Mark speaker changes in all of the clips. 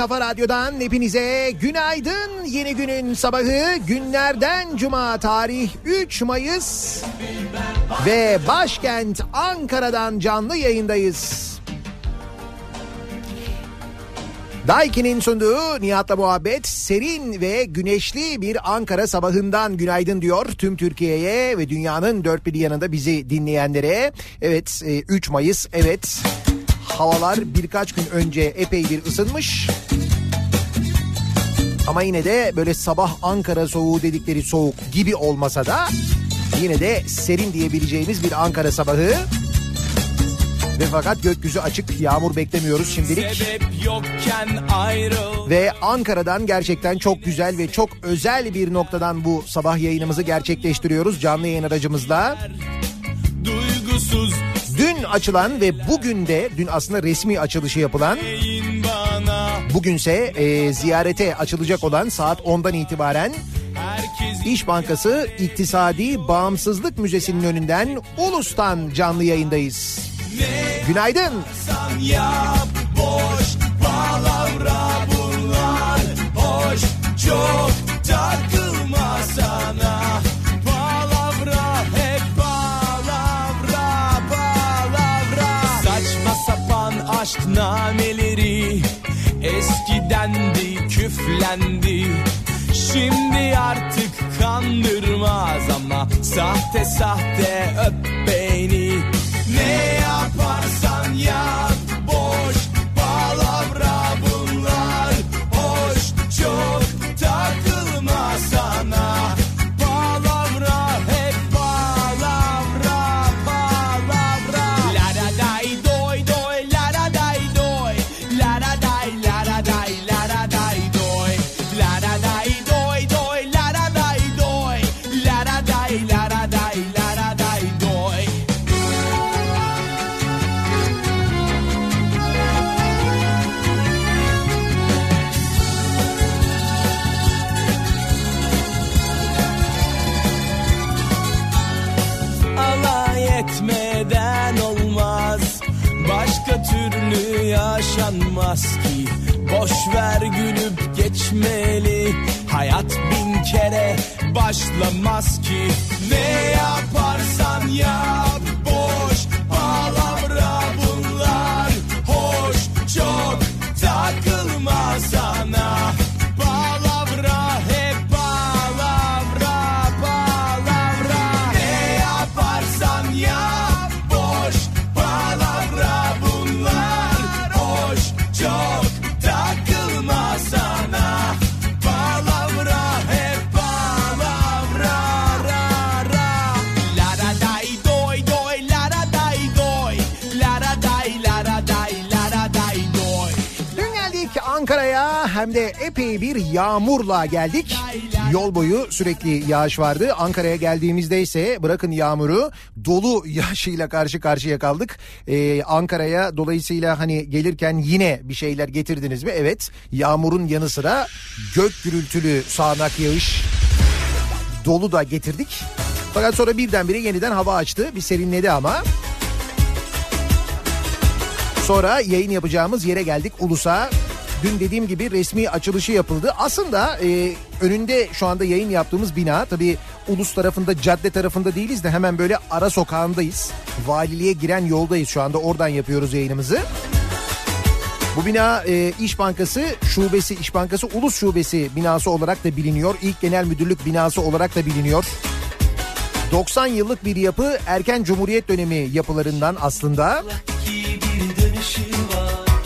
Speaker 1: Kafa Radyo'dan hepinize günaydın. Yeni günün sabahı günlerden cuma tarih 3 Mayıs ve başkent Ankara'dan canlı yayındayız. Daiki'nin sunduğu Nihat'la Muhabbet serin ve güneşli bir Ankara sabahından günaydın diyor tüm Türkiye'ye ve dünyanın dört bir yanında bizi dinleyenlere. Evet e, 3 Mayıs evet. Evet havalar birkaç gün önce epey bir ısınmış. Ama yine de böyle sabah Ankara soğuğu dedikleri soğuk gibi olmasa da yine de serin diyebileceğimiz bir Ankara sabahı. Ve fakat gökyüzü açık yağmur beklemiyoruz şimdilik. Ve Ankara'dan gerçekten çok güzel ve çok özel bir noktadan bu sabah yayınımızı gerçekleştiriyoruz canlı yayın aracımızla.
Speaker 2: Duygusuz
Speaker 1: Dün açılan ve bugün de dün aslında resmi açılışı yapılan bugünse e, ziyarete açılacak olan saat 10'dan itibaren İş Bankası İktisadi Bağımsızlık Müzesi'nin önünden Ulus'tan canlı yayındayız. Günaydın.
Speaker 2: Yap boş palavra bunlar Hoş çok takılma sana aşk nameleri Eskidendi küflendi. Şimdi artık kandırmaz ama Sahte sahte öp beni. Ne yaparsan yap yaşanmaz ki. Boş ver gülüp geçmeli. Hayat bin kere başlamaz ki. Ne yaparsan yap boş palavra bunlar. Hoş çok takılma
Speaker 1: Ankara'ya hem de epey bir yağmurla geldik. Yol boyu sürekli yağış vardı. Ankara'ya geldiğimizde ise bırakın yağmuru dolu yağışıyla karşı karşıya kaldık. Ee, Ankara'ya dolayısıyla hani gelirken yine bir şeyler getirdiniz mi? Evet yağmurun yanı sıra gök gürültülü sağanak yağış dolu da getirdik. Fakat sonra birdenbire yeniden hava açtı. Bir serinledi ama. Sonra yayın yapacağımız yere geldik Ulus'a. Dün dediğim gibi resmi açılışı yapıldı. Aslında e, önünde şu anda yayın yaptığımız bina tabii Ulus tarafında cadde tarafında değiliz de hemen böyle ara sokağındayız. Valiliğe giren yoldayız şu anda oradan yapıyoruz yayınımızı. Bu bina e, İş Bankası şubesi, İş Bankası Ulus Şubesi binası olarak da biliniyor. İlk genel müdürlük binası olarak da biliniyor. 90 yıllık bir yapı erken Cumhuriyet dönemi yapılarından aslında.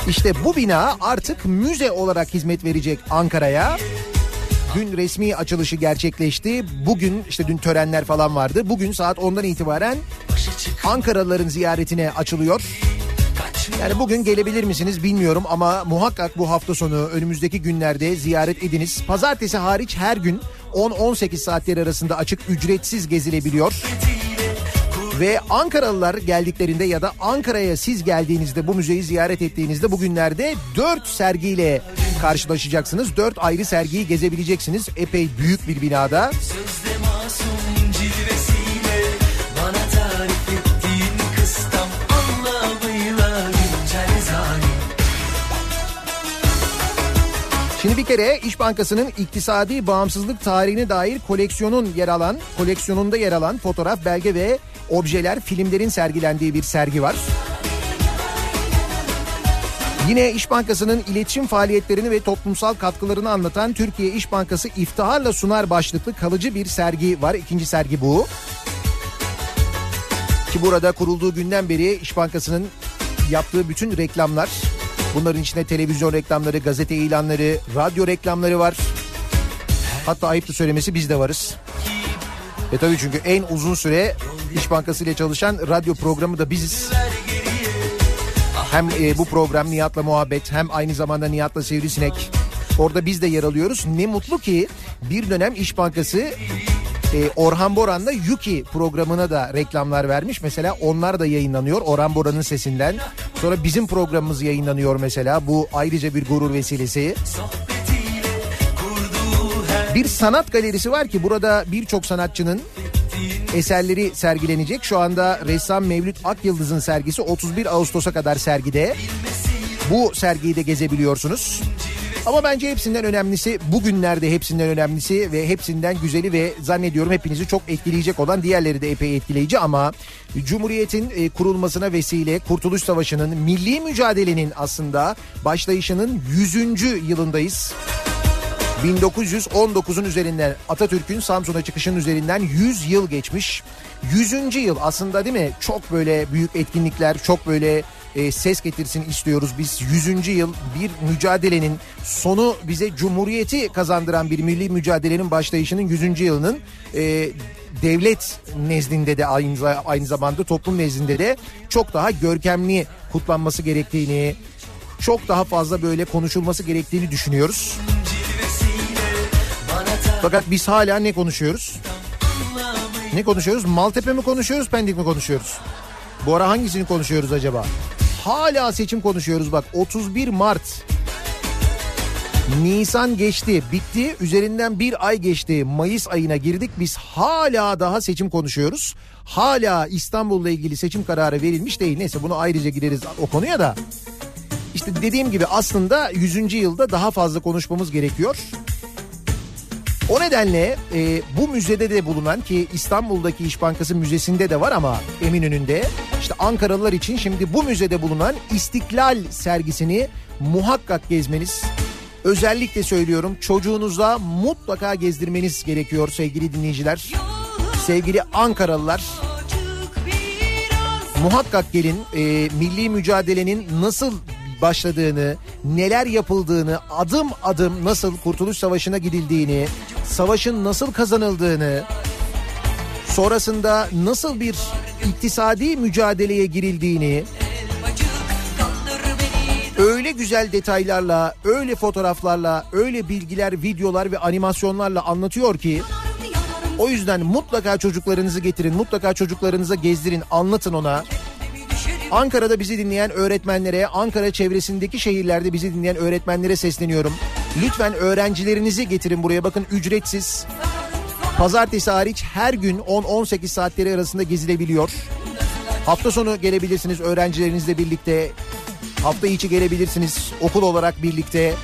Speaker 1: İşte bu bina artık müze olarak hizmet verecek Ankara'ya. Dün resmi açılışı gerçekleşti. Bugün işte dün törenler falan vardı. Bugün saat 10'dan itibaren Ankaralıların ziyaretine açılıyor. Yani bugün gelebilir misiniz bilmiyorum ama muhakkak bu hafta sonu önümüzdeki günlerde ziyaret ediniz. Pazartesi hariç her gün 10-18 saatler arasında açık ücretsiz gezilebiliyor. Ve Ankaralılar geldiklerinde ya da Ankara'ya siz geldiğinizde bu müzeyi ziyaret ettiğinizde bugünlerde 4 sergiyle karşılaşacaksınız. 4 ayrı sergiyi gezebileceksiniz. Epey büyük bir binada. Şimdi bir kere İş Bankası'nın iktisadi bağımsızlık tarihine dair koleksiyonun yer alan, koleksiyonunda yer alan fotoğraf, belge ve objeler, filmlerin sergilendiği bir sergi var. Yine İş Bankası'nın iletişim faaliyetlerini ve toplumsal katkılarını anlatan Türkiye İş Bankası iftiharla sunar başlıklı kalıcı bir sergi var. İkinci sergi bu. Ki burada kurulduğu günden beri İş Bankası'nın yaptığı bütün reklamlar, bunların içinde televizyon reklamları, gazete ilanları, radyo reklamları var. Hatta ayıptır söylemesi biz de varız. E tabii çünkü en uzun süre İş Bankası ile çalışan radyo programı da biziz. Hem e, bu program Nihat'la muhabbet hem aynı zamanda Nihat'la Sivrisinek. Orada biz de yer alıyoruz. Ne mutlu ki bir dönem İş Bankası e, Orhan Boran'la Yuki programına da reklamlar vermiş. Mesela onlar da yayınlanıyor Orhan Boran'ın sesinden. Sonra bizim programımız yayınlanıyor mesela. Bu ayrıca bir gurur vesilesi.
Speaker 3: Her
Speaker 1: Bir sanat galerisi var ki burada birçok sanatçının eserleri sergilenecek. Şu anda ressam Mevlüt Akyıldız'ın sergisi 31 Ağustos'a kadar sergide. Bu sergiyi de gezebiliyorsunuz. Ama bence hepsinden önemlisi bugünlerde hepsinden önemlisi ve hepsinden güzeli ve zannediyorum hepinizi çok etkileyecek olan diğerleri de epey etkileyici ama Cumhuriyet'in e, kurulmasına vesile Kurtuluş Savaşı'nın milli mücadelenin aslında başlayışının 100. yılındayız. 1919'un üzerinden Atatürk'ün Samsun'a çıkışının üzerinden 100 yıl geçmiş. 100. yıl aslında değil mi? Çok böyle büyük etkinlikler, çok böyle e, ses getirsin istiyoruz. Biz 100. yıl bir mücadelenin sonu bize cumhuriyeti kazandıran bir milli mücadelenin başlayışının 100. yılının e, devlet nezdinde de aynı, aynı zamanda toplum nezdinde de çok daha görkemli kutlanması gerektiğini, çok daha fazla böyle konuşulması gerektiğini düşünüyoruz. Fakat biz hala ne konuşuyoruz? Ne konuşuyoruz? Maltepe mi konuşuyoruz, Pendik mi konuşuyoruz? Bu ara hangisini konuşuyoruz acaba? Hala seçim konuşuyoruz bak 31 Mart. Nisan geçti, bitti. Üzerinden bir ay geçti. Mayıs ayına girdik. Biz hala daha seçim konuşuyoruz. Hala İstanbul'la ilgili seçim kararı verilmiş değil. Neyse bunu ayrıca gireriz o konuya da. İşte dediğim gibi aslında 100. yılda daha fazla konuşmamız gerekiyor. O nedenle e, bu müzede de bulunan ki İstanbul'daki İş Bankası Müzesi'nde de var ama Eminönü'nde işte Ankaralılar için şimdi bu müzede bulunan İstiklal sergisini muhakkak gezmeniz özellikle söylüyorum çocuğunuza mutlaka gezdirmeniz gerekiyor sevgili dinleyiciler. Sevgili Ankaralılar muhakkak gelin e, milli mücadelenin nasıl başladığını, neler yapıldığını, adım adım nasıl Kurtuluş Savaşı'na gidildiğini, savaşın nasıl kazanıldığını, sonrasında nasıl bir iktisadi mücadeleye girildiğini öyle güzel detaylarla, öyle fotoğraflarla, öyle bilgiler, videolar ve animasyonlarla anlatıyor ki o yüzden mutlaka çocuklarınızı getirin, mutlaka çocuklarınıza gezdirin, anlatın ona. Ankara'da bizi dinleyen öğretmenlere, Ankara çevresindeki şehirlerde bizi dinleyen öğretmenlere sesleniyorum. Lütfen öğrencilerinizi getirin buraya bakın ücretsiz. Pazartesi hariç her gün 10-18 saatleri arasında gezilebiliyor. Hafta sonu gelebilirsiniz öğrencilerinizle birlikte. Hafta içi gelebilirsiniz okul olarak birlikte.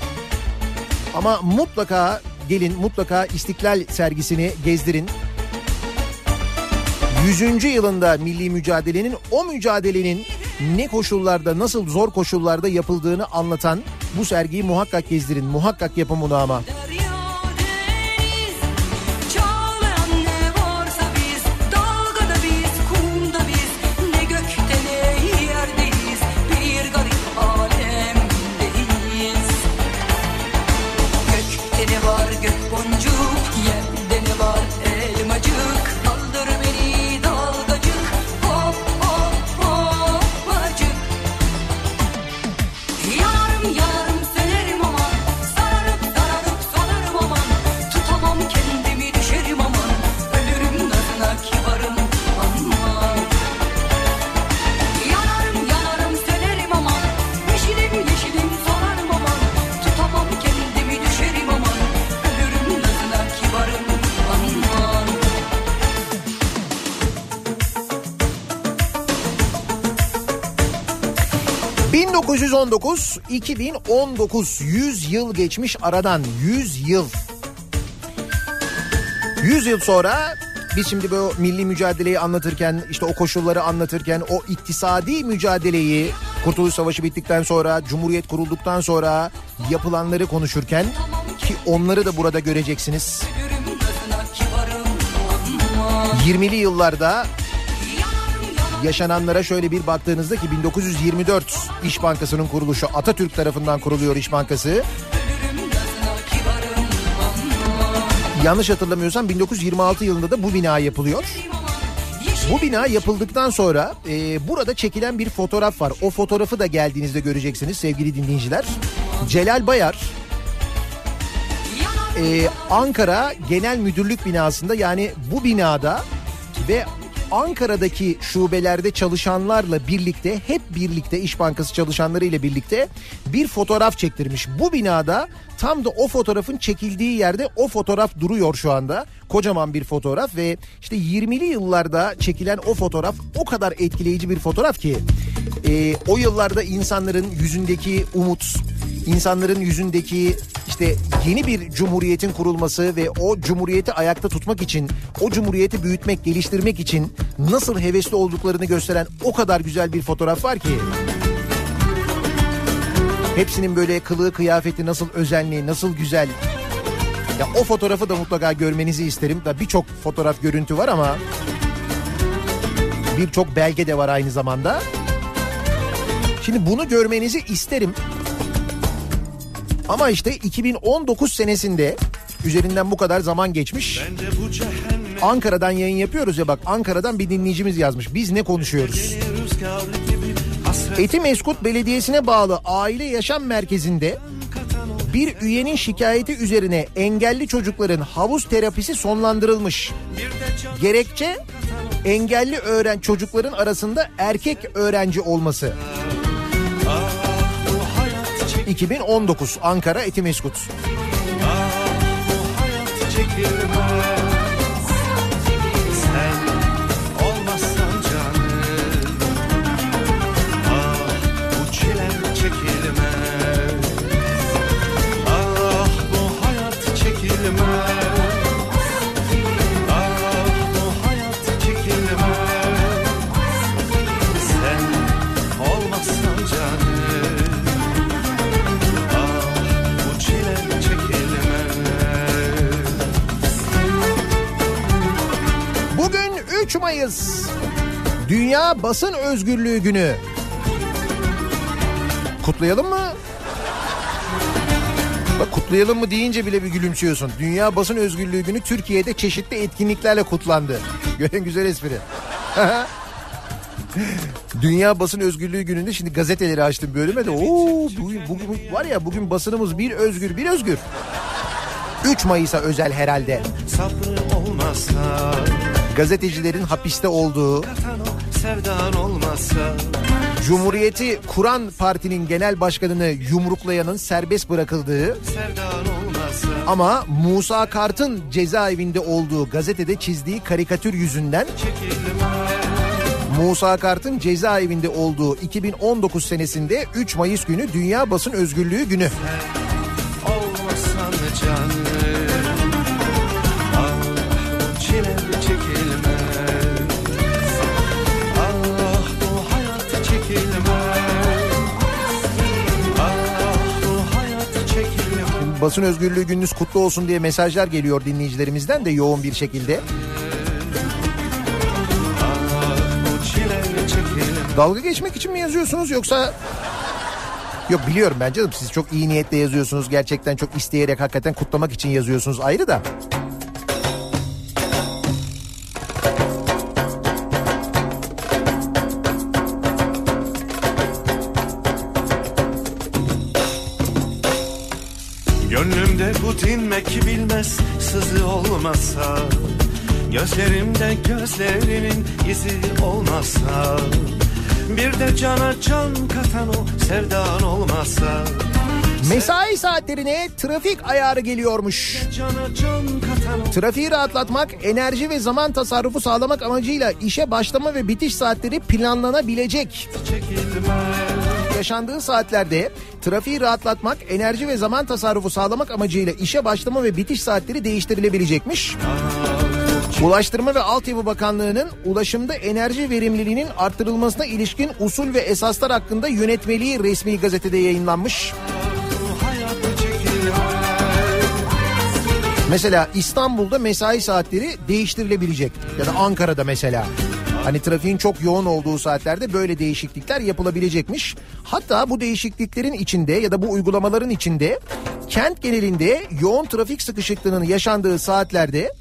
Speaker 1: Ama mutlaka gelin mutlaka İstiklal sergisini gezdirin. 100. yılında milli mücadelenin o mücadelenin ne koşullarda nasıl zor koşullarda yapıldığını anlatan bu sergiyi muhakkak gezdirin. Muhakkak yapın bunu ama. 1919 2019 100 yıl geçmiş aradan 100 yıl. 100 yıl sonra biz şimdi bu milli mücadeleyi anlatırken işte o koşulları anlatırken o iktisadi mücadeleyi Kurtuluş Savaşı bittikten sonra Cumhuriyet kurulduktan sonra yapılanları konuşurken ki onları da burada göreceksiniz.
Speaker 4: Ölürüm nazına kibarım aman
Speaker 1: 20'li yıllarda yaşananlara şöyle bir baktığınızda ki 1924 İş Bankası'nın kuruluşu Atatürk tarafından kuruluyor İş Bankası. Yanlış hatırlamıyorsam 1926 yılında da bu bina yapılıyor. Bu bina yapıldıktan sonra e, burada çekilen bir fotoğraf var. O fotoğrafı da geldiğinizde göreceksiniz sevgili dinleyiciler. Celal Bayar e, Ankara Genel Müdürlük binasında yani bu binada ve Ankara'daki şubelerde çalışanlarla birlikte hep birlikte İş Bankası çalışanlarıyla birlikte bir fotoğraf çektirmiş. Bu binada tam da o fotoğrafın çekildiği yerde o fotoğraf duruyor şu anda. Kocaman bir fotoğraf ve işte 20'li yıllarda çekilen o fotoğraf o kadar etkileyici bir fotoğraf ki e, o yıllarda insanların yüzündeki umut, insanların yüzündeki işte yeni bir cumhuriyetin kurulması ve o cumhuriyeti ayakta tutmak için, o cumhuriyeti büyütmek, geliştirmek için nasıl hevesli olduklarını gösteren o kadar güzel bir fotoğraf var ki. Hepsinin böyle kılığı kıyafeti nasıl özenli, nasıl güzel. Ya o fotoğrafı da mutlaka görmenizi isterim. Da birçok fotoğraf görüntü var ama birçok belge de var aynı zamanda. Şimdi bunu görmenizi isterim. Ama işte 2019 senesinde üzerinden bu kadar zaman geçmiş. Ankara'dan yayın yapıyoruz ya bak Ankara'dan bir dinleyicimiz yazmış. Biz ne konuşuyoruz? Etimeskut Belediyesi'ne bağlı aile yaşam merkezinde bir üyenin şikayeti üzerine engelli çocukların havuz terapisi sonlandırılmış. Gerekçe engelli öğren çocukların arasında erkek öğrenci olması. 2019 Ankara Etimeskut.
Speaker 5: bu
Speaker 1: Dünya Basın Özgürlüğü Günü. Kutlayalım mı? Bak kutlayalım mı deyince bile bir gülümsüyorsun. Dünya Basın Özgürlüğü Günü Türkiye'de çeşitli etkinliklerle kutlandı. Gören güzel espri. Dünya Basın Özgürlüğü Günü'nde şimdi gazeteleri açtım bölüme de. Oo, bugün, bugün var ya bugün basınımız bir özgür bir özgür. 3 Mayıs'a özel herhalde. Gazetecilerin hapiste olduğu,
Speaker 5: sevdan olmasa.
Speaker 1: Cumhuriyeti kuran partinin genel başkanını yumruklayanın serbest bırakıldığı ama Musa Kart'ın cezaevinde olduğu gazetede çizdiği karikatür yüzünden Musa Kart'ın cezaevinde olduğu 2019 senesinde 3 Mayıs günü Dünya Basın Özgürlüğü Günü.
Speaker 5: olmasan canım
Speaker 1: Basın Özgürlüğü gününüz kutlu olsun diye mesajlar geliyor dinleyicilerimizden de yoğun bir şekilde. Dalga geçmek için mi yazıyorsunuz yoksa... Yok biliyorum ben canım siz çok iyi niyetle yazıyorsunuz. Gerçekten çok isteyerek hakikaten kutlamak için yazıyorsunuz ayrı da.
Speaker 5: Dinmek bilmez sızı olmasa Gözlerimde gözlerinin izi olmasa Bir de cana can katan o sevdan olmasa
Speaker 1: Mesai saatlerine trafik ayarı geliyormuş. Trafiği rahatlatmak, enerji ve zaman tasarrufu sağlamak amacıyla işe başlama ve bitiş saatleri planlanabilecek.
Speaker 5: çekilmez
Speaker 1: Yaşandığı saatlerde trafiği rahatlatmak, enerji ve zaman tasarrufu sağlamak amacıyla işe başlama ve bitiş saatleri değiştirilebilecekmiş. Ulaştırma ve Altyapı Bakanlığı'nın ulaşımda enerji verimliliğinin arttırılmasına ilişkin usul ve esaslar hakkında yönetmeliği resmi gazetede yayınlanmış. Mesela İstanbul'da mesai saatleri değiştirilebilecek ya da Ankara'da mesela. Hani trafiğin çok yoğun olduğu saatlerde böyle değişiklikler yapılabilecekmiş. Hatta bu değişikliklerin içinde ya da bu uygulamaların içinde kent genelinde yoğun trafik sıkışıklığının yaşandığı saatlerde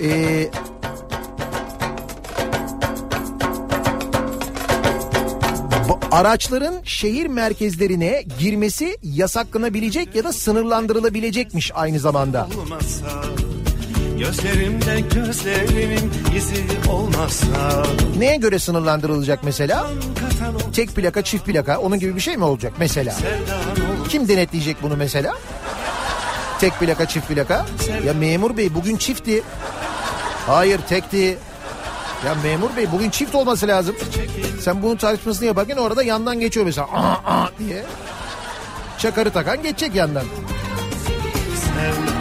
Speaker 1: ee, araçların şehir merkezlerine girmesi yasaklanabilecek ya da sınırlandırılabilecekmiş aynı zamanda.
Speaker 5: Olmasa. Gözlerimde gözlerimin izi olmasa
Speaker 1: Neye göre sınırlandırılacak mesela? Tek plaka çift plaka onun gibi bir şey mi olacak mesela? Kim denetleyecek bunu mesela? Tek plaka çift plaka. Ya memur bey bugün çiftti. Hayır tekti. Ya memur bey bugün çift olması lazım. Sen bunun tartışmasını yaparken orada yandan geçiyor mesela. Aa, aa diye. Çakarı takan geçecek yandan.
Speaker 5: Sen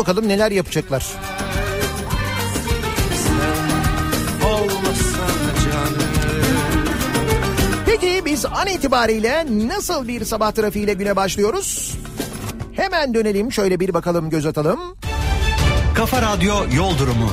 Speaker 1: bakalım neler yapacaklar. Peki biz an itibariyle nasıl bir sabah trafiğiyle güne başlıyoruz? Hemen dönelim şöyle bir bakalım göz atalım.
Speaker 6: Kafa Radyo Yol Durumu.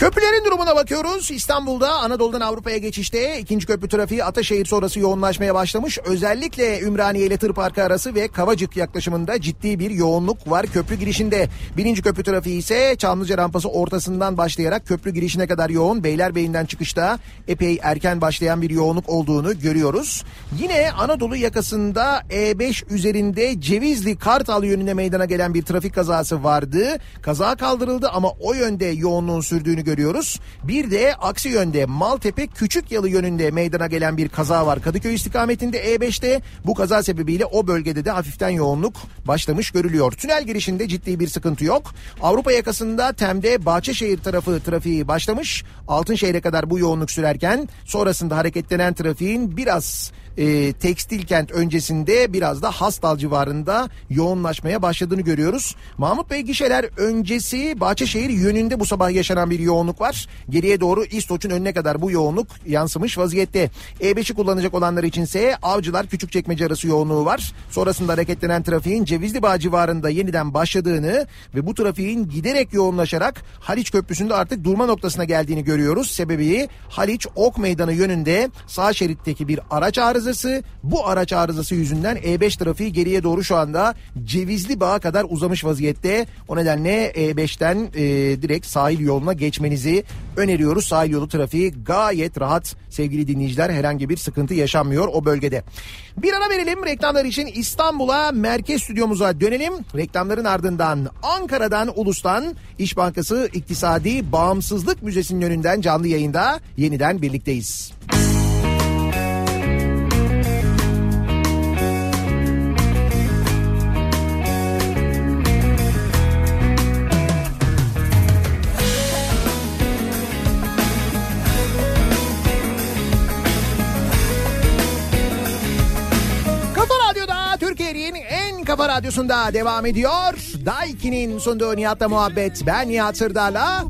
Speaker 1: Köprülerin durumuna bakıyoruz. İstanbul'da Anadolu'dan Avrupa'ya geçişte ikinci köprü trafiği Ataşehir sonrası yoğunlaşmaya başlamış. Özellikle Ümraniye ile Tır Parkı arası ve Kavacık yaklaşımında ciddi bir yoğunluk var köprü girişinde. Birinci köprü trafiği ise Çamlıca rampası ortasından başlayarak köprü girişine kadar yoğun. Beylerbeyi'nden çıkışta epey erken başlayan bir yoğunluk olduğunu görüyoruz. Yine Anadolu yakasında E5 üzerinde Cevizli Kartal yönüne meydana gelen bir trafik kazası vardı. Kaza kaldırıldı ama o yönde yoğunluğun sürdüğünü görüyoruz. Bir de aksi yönde Maltepe Küçük Yalı yönünde meydana gelen bir kaza var. Kadıköy istikametinde E5'te bu kaza sebebiyle o bölgede de hafiften yoğunluk başlamış görülüyor. Tünel girişinde ciddi bir sıkıntı yok. Avrupa yakasında Tem'de Bahçeşehir tarafı trafiği başlamış. Altınşehir'e kadar bu yoğunluk sürerken sonrasında hareketlenen trafiğin biraz e, tekstil kent öncesinde biraz da Hastal civarında yoğunlaşmaya başladığını görüyoruz. Mahmut Bey gişeler öncesi Bahçeşehir yönünde bu sabah yaşanan bir yoğunluk var. Geriye doğru İstoç'un önüne kadar bu yoğunluk yansımış vaziyette. E5'i kullanacak olanlar içinse Avcılar Küçükçekmece arası yoğunluğu var. Sonrasında hareketlenen trafiğin Cevizli Bağ civarında yeniden başladığını ve bu trafiğin giderek yoğunlaşarak Haliç Köprüsü'nde artık durma noktasına geldiğini görüyoruz. Sebebi Haliç Ok Meydanı yönünde sağ şeritteki bir araç arızası. Bu araç arızası yüzünden E5 trafiği geriye doğru şu anda Cevizli Bağ'a kadar uzamış vaziyette. O nedenle E5'ten e, direkt sahil yoluna geçmenizi öneriyoruz. Sahil yolu trafiği gayet rahat sevgili dinleyiciler. Herhangi bir sıkıntı yaşanmıyor o bölgede. Bir ara verelim reklamlar için İstanbul'a merkez stüdyomuza dönelim. Reklamların ardından Ankara'dan Ulus'tan İş Bankası İktisadi Bağımsızlık Müzesi'nin önünden canlı yayında yeniden birlikteyiz. Kafa kafa radyosunda devam ediyor. Daiki'nin sunduğu Nihat'la muhabbet. Ben Nihat Sırdar'la.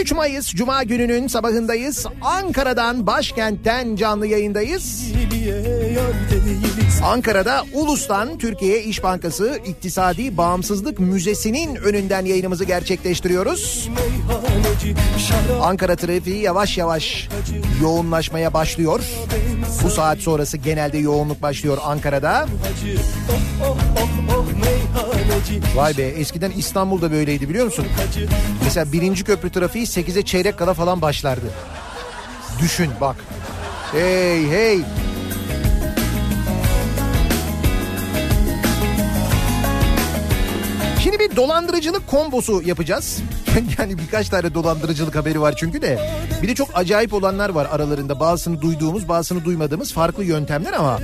Speaker 1: 3 Mayıs Cuma gününün sabahındayız. Ankara'dan, başkentten canlı yayındayız. Ankara'da Ulus'tan Türkiye İş Bankası İktisadi Bağımsızlık Müzesi'nin önünden yayınımızı gerçekleştiriyoruz. Ankara trafiği yavaş yavaş yoğunlaşmaya başlıyor. Bu saat sonrası genelde yoğunluk başlıyor Ankara'da. Vay be eskiden İstanbul'da böyleydi biliyor musun? Mesela birinci köprü trafiği 8'e çeyrek kala falan başlardı. Düşün bak. Hey hey. Şimdi bir dolandırıcılık kombosu yapacağız. Yani birkaç tane dolandırıcılık haberi var çünkü de. Bir de çok acayip olanlar var aralarında. Bazısını duyduğumuz, bazısını duymadığımız farklı yöntemler ama.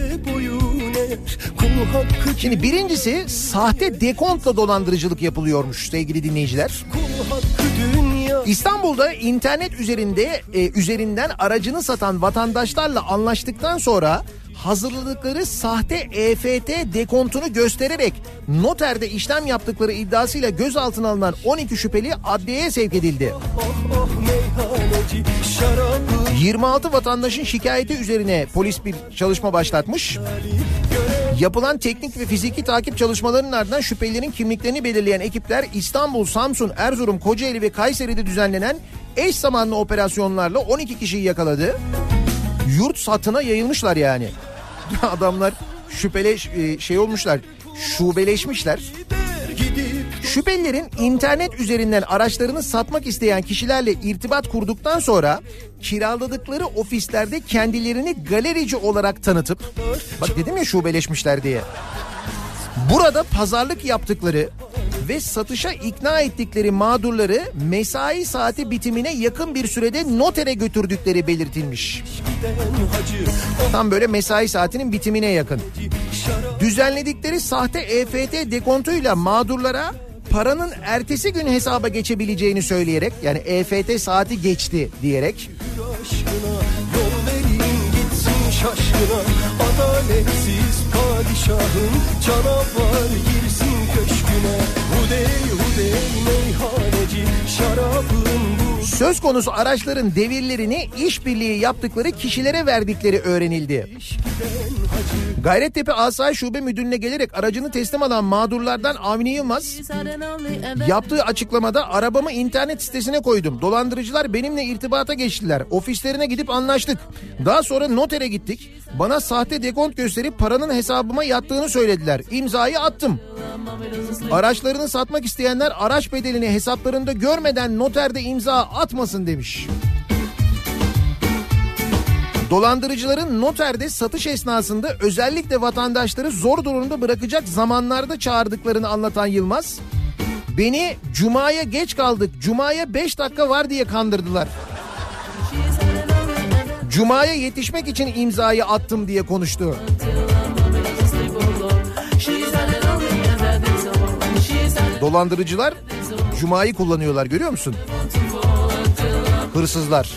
Speaker 1: Şimdi birincisi sahte dekontla dolandırıcılık yapılıyormuş sevgili dinleyiciler. İstanbul'da internet üzerinde e, üzerinden aracını satan vatandaşlarla anlaştıktan sonra hazırladıkları sahte EFT dekontunu göstererek noterde işlem yaptıkları iddiasıyla gözaltına alınan 12 şüpheli adliyeye sevk edildi. 26 vatandaşın şikayeti üzerine polis bir çalışma başlatmış. Yapılan teknik ve fiziki takip çalışmalarının ardından şüphelilerin kimliklerini belirleyen ekipler İstanbul, Samsun, Erzurum, Kocaeli ve Kayseri'de düzenlenen eş zamanlı operasyonlarla 12 kişiyi yakaladı. Yurt satına yayılmışlar yani. Adamlar şüpheli e, şey olmuşlar. Şubeleşmişler. Şüphelilerin internet üzerinden araçlarını satmak isteyen kişilerle irtibat kurduktan sonra kiraladıkları ofislerde kendilerini galerici olarak tanıtıp bak dedim ya şubeleşmişler diye. Burada pazarlık yaptıkları ve satışa ikna ettikleri mağdurları mesai saati bitimine yakın bir sürede notere götürdükleri belirtilmiş. Tam böyle mesai saatinin bitimine yakın. Düzenledikleri sahte EFT dekontuyla mağdurlara paranın ertesi gün hesaba geçebileceğini söyleyerek yani EFT saati geçti diyerek
Speaker 5: şaşkına Adaletsiz padişahın Canavar girsin köşküne. Hudey hudey meyhaneci. Şarabın
Speaker 1: söz konusu araçların devirlerini işbirliği yaptıkları kişilere verdikleri öğrenildi. Gayrettepe Asayiş Şube Müdürlüğü'ne gelerek aracını teslim alan mağdurlardan Avni Yılmaz yaptığı açıklamada arabamı internet sitesine koydum. Dolandırıcılar benimle irtibata geçtiler. Ofislerine gidip anlaştık. Daha sonra notere gittik. Bana sahte dekont gösterip paranın hesabıma yattığını söylediler. İmzayı attım. Araçlarını satmak isteyenler araç bedelini hesaplarında görmeden noterde imza atmasın demiş. Dolandırıcıların noterde satış esnasında özellikle vatandaşları zor durumda bırakacak zamanlarda çağırdıklarını anlatan Yılmaz, beni Cuma'ya geç kaldık, Cuma'ya 5 dakika var diye kandırdılar. Cuma'ya yetişmek için imzayı attım diye konuştu. Dolandırıcılar Cuma'yı kullanıyorlar görüyor musun? Hırsızlar.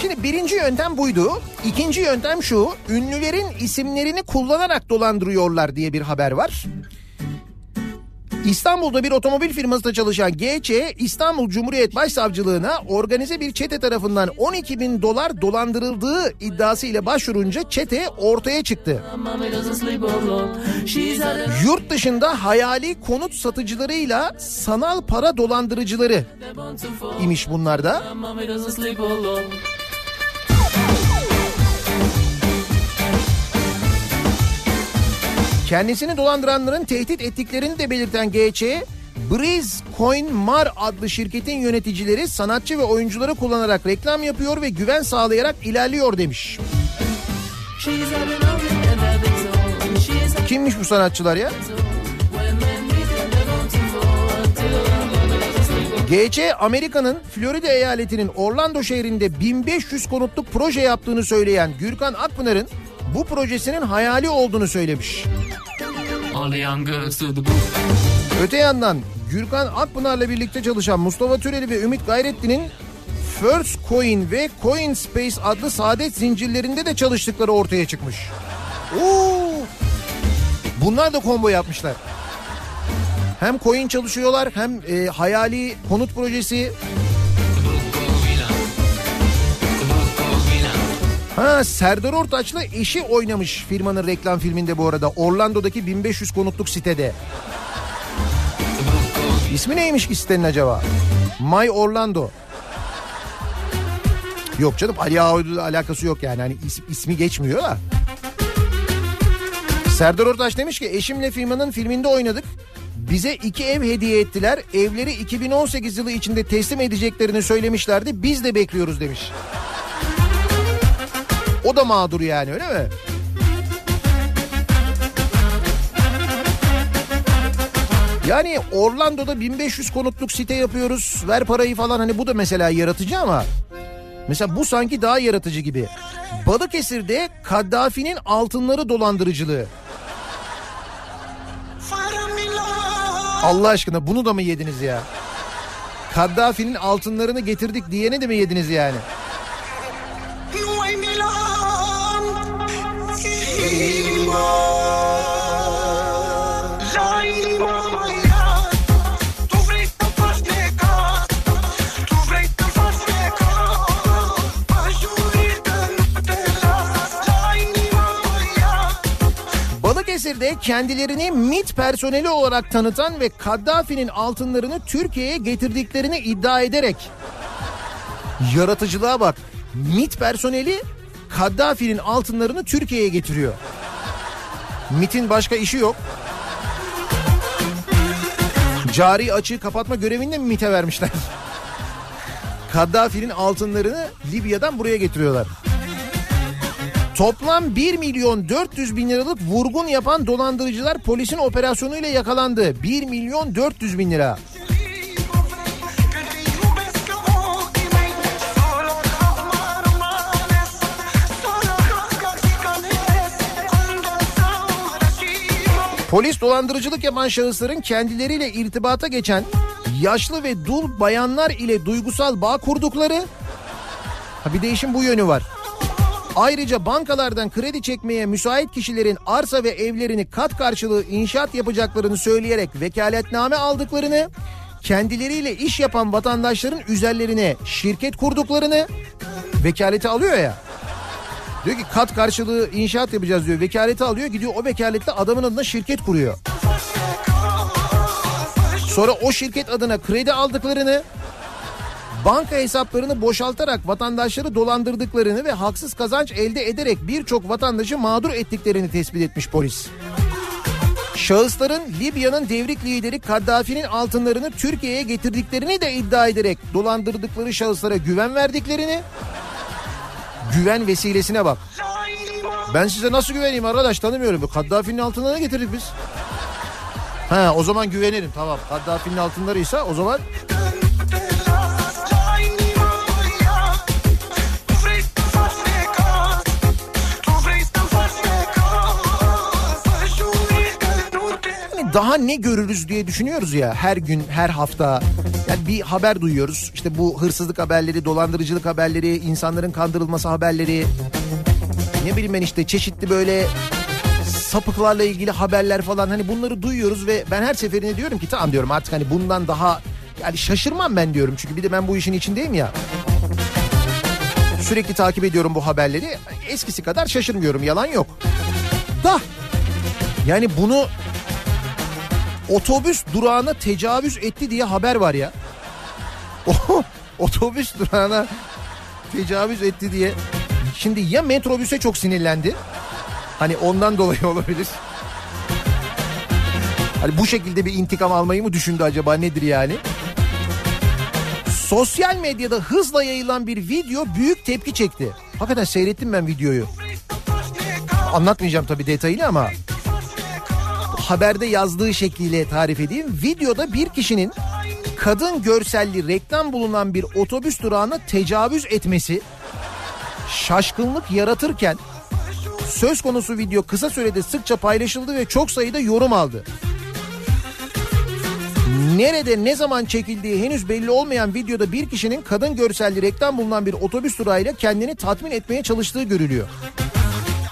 Speaker 1: Şimdi birinci yöntem buydu. İkinci yöntem şu. Ünlülerin isimlerini kullanarak dolandırıyorlar diye bir haber var. İstanbul'da bir otomobil firmasında çalışan GC İstanbul Cumhuriyet Başsavcılığına organize bir çete tarafından 12 bin dolar dolandırıldığı iddiasıyla başvurunca çete ortaya çıktı. Yurt dışında hayali konut satıcılarıyla sanal para dolandırıcıları imiş bunlar da. Kendisini dolandıranların tehdit ettiklerini de belirten GC, Breeze Coin Mar adlı şirketin yöneticileri sanatçı ve oyuncuları kullanarak reklam yapıyor ve güven sağlayarak ilerliyor demiş. Kimmiş bu sanatçılar ya? GC Amerika'nın Florida eyaletinin Orlando şehrinde 1500 konutluk proje yaptığını söyleyen Gürkan Akpınar'ın bu projesinin hayali olduğunu söylemiş.
Speaker 7: To the book.
Speaker 1: Öte yandan Gürkan Akpınar'la birlikte çalışan Mustafa Türeli ve Ümit Gayretli'nin First Coin ve Coin Space adlı saadet zincirlerinde de çalıştıkları ortaya çıkmış. Oo! Bunlar da combo yapmışlar. Hem coin çalışıyorlar hem e, hayali konut projesi. Ha Serdar Ortaç'la eşi oynamış firmanın reklam filminde bu arada. Orlando'daki 1500 konutluk sitede. İsmi neymiş ki sitenin acaba? My Orlando. Yok canım Ali Ağa'yla alakası yok yani. Hani is- ismi geçmiyor da. Serdar Ortaç demiş ki eşimle firmanın filminde oynadık. Bize iki ev hediye ettiler. Evleri 2018 yılı içinde teslim edeceklerini söylemişlerdi. Biz de bekliyoruz demiş. O da mağdur yani öyle mi? Yani Orlando'da 1500 konutluk site yapıyoruz. Ver parayı falan hani bu da mesela yaratıcı ama mesela bu sanki daha yaratıcı gibi. Balıkesir'de Kaddafi'nin altınları dolandırıcılığı. Allah aşkına bunu da mı yediniz ya? Kaddafi'nin altınlarını getirdik diyene de mi yediniz yani? Balıkesir'de kendilerini MIT personeli olarak tanıtan ve Kaddafi'nin altınlarını Türkiye'ye getirdiklerini iddia ederek yaratıcılığa bak. MIT personeli Kaddafi'nin altınlarını Türkiye'ye getiriyor. MIT'in başka işi yok. Cari açığı kapatma görevini de mi MIT'e vermişler? Kaddafi'nin altınlarını Libya'dan buraya getiriyorlar. Toplam 1 milyon 400 bin liralık vurgun yapan dolandırıcılar polisin operasyonuyla yakalandı. 1 milyon 400 bin lira. Polis dolandırıcılık yapan şahısların kendileriyle irtibata geçen yaşlı ve dul bayanlar ile duygusal bağ kurdukları ha bir değişim bu yönü var. Ayrıca bankalardan kredi çekmeye müsait kişilerin arsa ve evlerini kat karşılığı inşaat yapacaklarını söyleyerek vekaletname aldıklarını, kendileriyle iş yapan vatandaşların üzerlerine şirket kurduklarını vekaleti alıyor ya. Diyor ki kat karşılığı inşaat yapacağız diyor. Vekaleti alıyor gidiyor o vekalette adamın adına şirket kuruyor. Sonra o şirket adına kredi aldıklarını banka hesaplarını boşaltarak vatandaşları dolandırdıklarını ve haksız kazanç elde ederek birçok vatandaşı mağdur ettiklerini tespit etmiş polis. Şahısların Libya'nın devrik lideri Kaddafi'nin altınlarını Türkiye'ye getirdiklerini de iddia ederek dolandırdıkları şahıslara güven verdiklerini güven vesilesine bak. Ben size nasıl güveneyim arkadaş tanımıyorum. Kaddafi'nin altınlarını getirdik biz. Ha o zaman güvenirim tamam. Kaddafi'nin altınlarıysa o zaman daha ne görürüz diye düşünüyoruz ya her gün her hafta. Yani bir haber duyuyoruz. İşte bu hırsızlık haberleri, dolandırıcılık haberleri, insanların kandırılması haberleri. Ne bileyim ben işte çeşitli böyle sapıklarla ilgili haberler falan hani bunları duyuyoruz ve ben her seferinde diyorum ki tamam diyorum artık hani bundan daha yani şaşırmam ben diyorum çünkü bir de ben bu işin içindeyim ya. Sürekli takip ediyorum bu haberleri. Eskisi kadar şaşırmıyorum yalan yok. Da yani bunu otobüs durağına tecavüz etti diye haber var ya. Otobüs durağına tecavüz etti diye. Şimdi ya metrobüse çok sinirlendi. Hani ondan dolayı olabilir. Hani bu şekilde bir intikam almayı mı düşündü acaba nedir yani? Sosyal medyada hızla yayılan bir video büyük tepki çekti. Hakikaten seyrettim ben videoyu. Anlatmayacağım tabii detayını ama haberde yazdığı şekliyle tarif edeyim. Videoda bir kişinin kadın görselli reklam bulunan bir otobüs durağına tecavüz etmesi şaşkınlık yaratırken söz konusu video kısa sürede sıkça paylaşıldı ve çok sayıda yorum aldı. Nerede ne zaman çekildiği henüz belli olmayan videoda bir kişinin kadın görselli reklam bulunan bir otobüs durağıyla kendini tatmin etmeye çalıştığı görülüyor.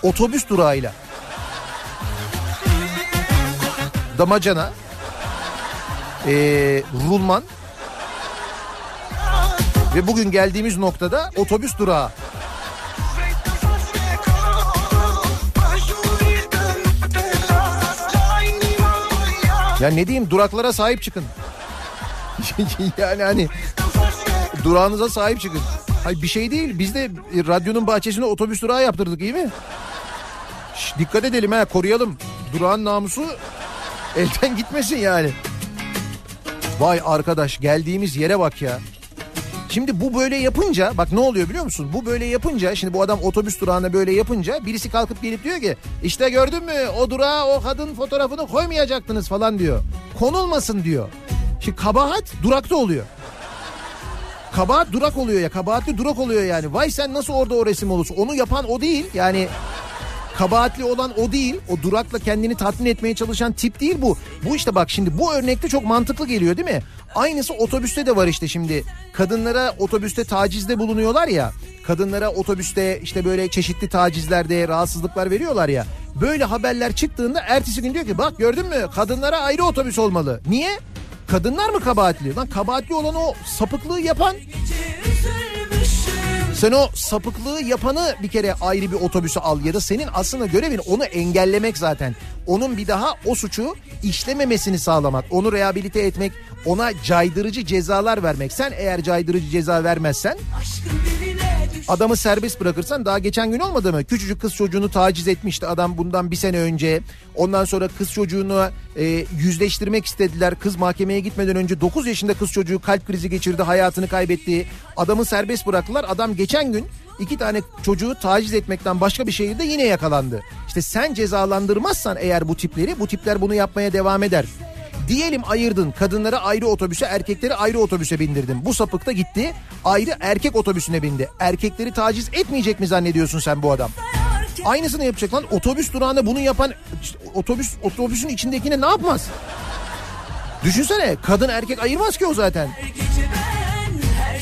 Speaker 1: Otobüs durağıyla. Damacana, ee, rulman ve bugün geldiğimiz noktada otobüs durağı. Ya ne diyeyim duraklara sahip çıkın. yani hani durağınıza sahip çıkın. Hayır bir şey değil. Biz de e, radyonun bahçesine otobüs durağı yaptırdık iyi mi? Şş, dikkat edelim ha koruyalım. Durağın namusu elden gitmesin yani. Vay arkadaş geldiğimiz yere bak ya. Şimdi bu böyle yapınca bak ne oluyor biliyor musun? Bu böyle yapınca şimdi bu adam otobüs durağına böyle yapınca birisi kalkıp gelip diyor ki işte gördün mü o durağa o kadın fotoğrafını koymayacaktınız falan diyor. Konulmasın diyor. Şimdi kabahat durakta oluyor. Kabahat durak oluyor ya kabahatli durak oluyor yani. Vay sen nasıl orada o resim olursun? Onu yapan o değil yani kabahatli olan o değil. O durakla kendini tatmin etmeye çalışan tip değil bu. Bu işte bak şimdi bu örnekte çok mantıklı geliyor değil mi? Aynısı otobüste de var işte şimdi. Kadınlara otobüste tacizde bulunuyorlar ya. Kadınlara otobüste işte böyle çeşitli tacizlerde rahatsızlıklar veriyorlar ya. Böyle haberler çıktığında ertesi gün diyor ki bak gördün mü kadınlara ayrı otobüs olmalı. Niye? Kadınlar mı kabahatli? Lan kabahatli olan o sapıklığı yapan Sen o sapıklığı yapanı bir kere ayrı bir otobüse al ya da senin aslında görevin onu engellemek zaten. Onun bir daha o suçu işlememesini sağlamak, onu rehabilite etmek, ona caydırıcı cezalar vermek. Sen eğer caydırıcı ceza vermezsen Adamı serbest bırakırsan daha geçen gün olmadı mı? Küçücük kız çocuğunu taciz etmişti adam bundan bir sene önce. Ondan sonra kız çocuğunu e, yüzleştirmek istediler. Kız mahkemeye gitmeden önce 9 yaşında kız çocuğu kalp krizi geçirdi hayatını kaybetti. Adamı serbest bıraktılar. Adam geçen gün iki tane çocuğu taciz etmekten başka bir şehirde yine yakalandı. İşte sen cezalandırmazsan eğer bu tipleri bu tipler bunu yapmaya devam eder. Diyelim ayırdın kadınları ayrı otobüse erkekleri ayrı otobüse bindirdin. Bu sapık da gitti ayrı erkek otobüsüne bindi. Erkekleri taciz etmeyecek mi zannediyorsun sen bu adam? Aynısını yapacak lan otobüs durağında bunu yapan işte otobüs otobüsün içindekine ne yapmaz? Düşünsene kadın erkek ayırmaz ki o zaten.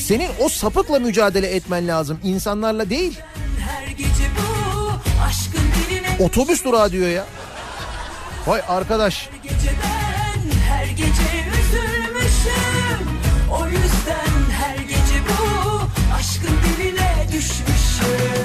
Speaker 1: Senin o sapıkla mücadele etmen lazım insanlarla değil. Otobüs durağı diyor ya. Vay arkadaş
Speaker 4: her gece üzülmüşüm O yüzden her gece bu aşkın diline düşmüşüm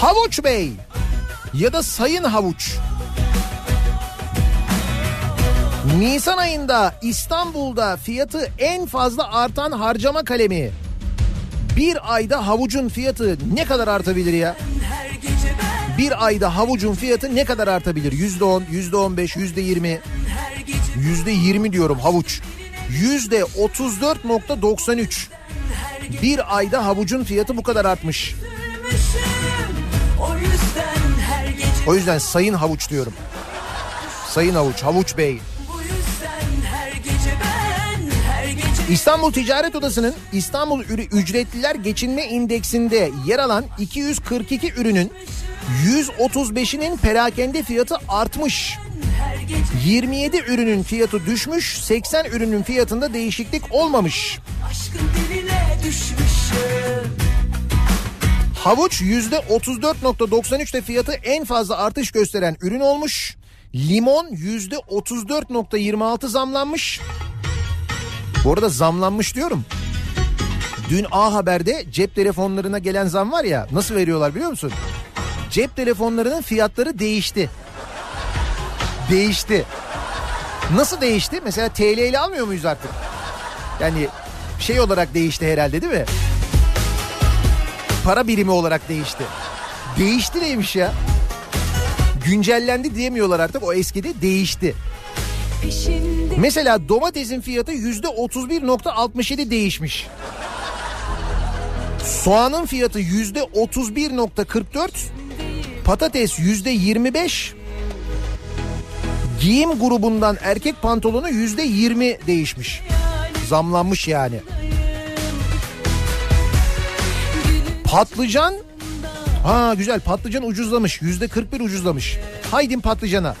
Speaker 1: Havuç Bey ya da Sayın Havuç. Nisan ayında İstanbul'da fiyatı en fazla artan harcama kalemi. Bir ayda havucun fiyatı ne kadar artabilir ya? Bir ayda havucun fiyatı ne kadar artabilir? Yüzde on, yüzde on beş, yüzde yirmi, yüzde yirmi diyorum havuç. Yüzde otuz dört nokta doksan üç. Bir ayda havucun fiyatı bu kadar artmış.
Speaker 4: üzülmüşüm O yüzden
Speaker 1: sayın havuç diyorum. Sayın havuç, havuç bey. İstanbul Ticaret Odası'nın İstanbul Ücretliler Geçinme İndeksinde yer alan 242 ürünün 135'inin perakende fiyatı artmış.
Speaker 4: her gece
Speaker 1: 27 ürünün fiyatı düşmüş, 80 ürünün fiyatında değişiklik olmamış.
Speaker 4: aşkın diline düşmüşüm
Speaker 1: Havuç %34.93'te fiyatı en fazla artış gösteren ürün olmuş. Limon %34.26 zamlanmış. Bu arada zamlanmış diyorum. Dün A Haber'de cep telefonlarına gelen zam var ya nasıl veriyorlar biliyor musun? Cep telefonlarının fiyatları değişti. Değişti. Nasıl değişti? Mesela TL ile almıyor muyuz artık? Yani şey olarak değişti herhalde değil mi? Para birimi olarak değişti. Değişti neymiş ya? Güncellendi diyemiyorlar artık o eskidi değişti.
Speaker 4: peşinde
Speaker 1: Mesela domatesin fiyatı yüzde 31.67 değişmiş. Soğanın fiyatı yüzde 31.44. Patates yüzde 25. Giyim grubundan erkek pantolonu yüzde 20 değişmiş. Zamlanmış yani. Patlıcan Ha güzel patlıcan ucuzlamış. Yüzde 41 ucuzlamış. Haydin patlıcana.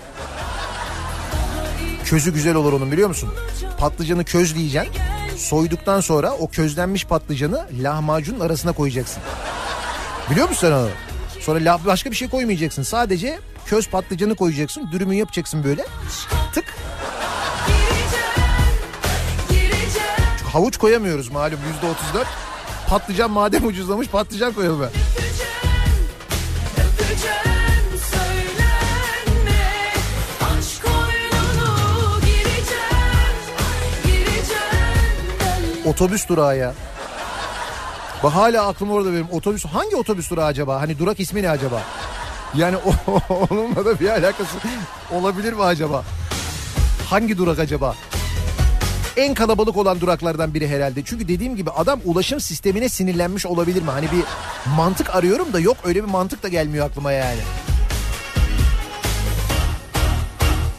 Speaker 1: Közü güzel olur onun biliyor musun? Patlıcanı közleyeceksin. Soyduktan sonra o közlenmiş patlıcanı lahmacunun arasına koyacaksın. Biliyor musun sen onu? Sonra lah- başka bir şey koymayacaksın. Sadece köz patlıcanı koyacaksın. Dürümü yapacaksın böyle. Tık. Havuç koyamıyoruz malum yüzde otuz dört. Patlıcan madem ucuzlamış patlıcan koyalım. be.
Speaker 4: öpeceğim söylenme Aşk oyununu gireceğim gireceğim
Speaker 1: Otobüs durağı ya. Bak hala aklım orada benim. Otobüs hangi otobüs durağı acaba? Hani durak ismi ne acaba? Yani o, onunla da bir alakası olabilir mi acaba? Hangi durak acaba? En kalabalık olan duraklardan biri herhalde. Çünkü dediğim gibi adam ulaşım sistemine sinirlenmiş olabilir mi? Hani bir mantık arıyorum da yok öyle bir mantık da gelmiyor aklıma yani.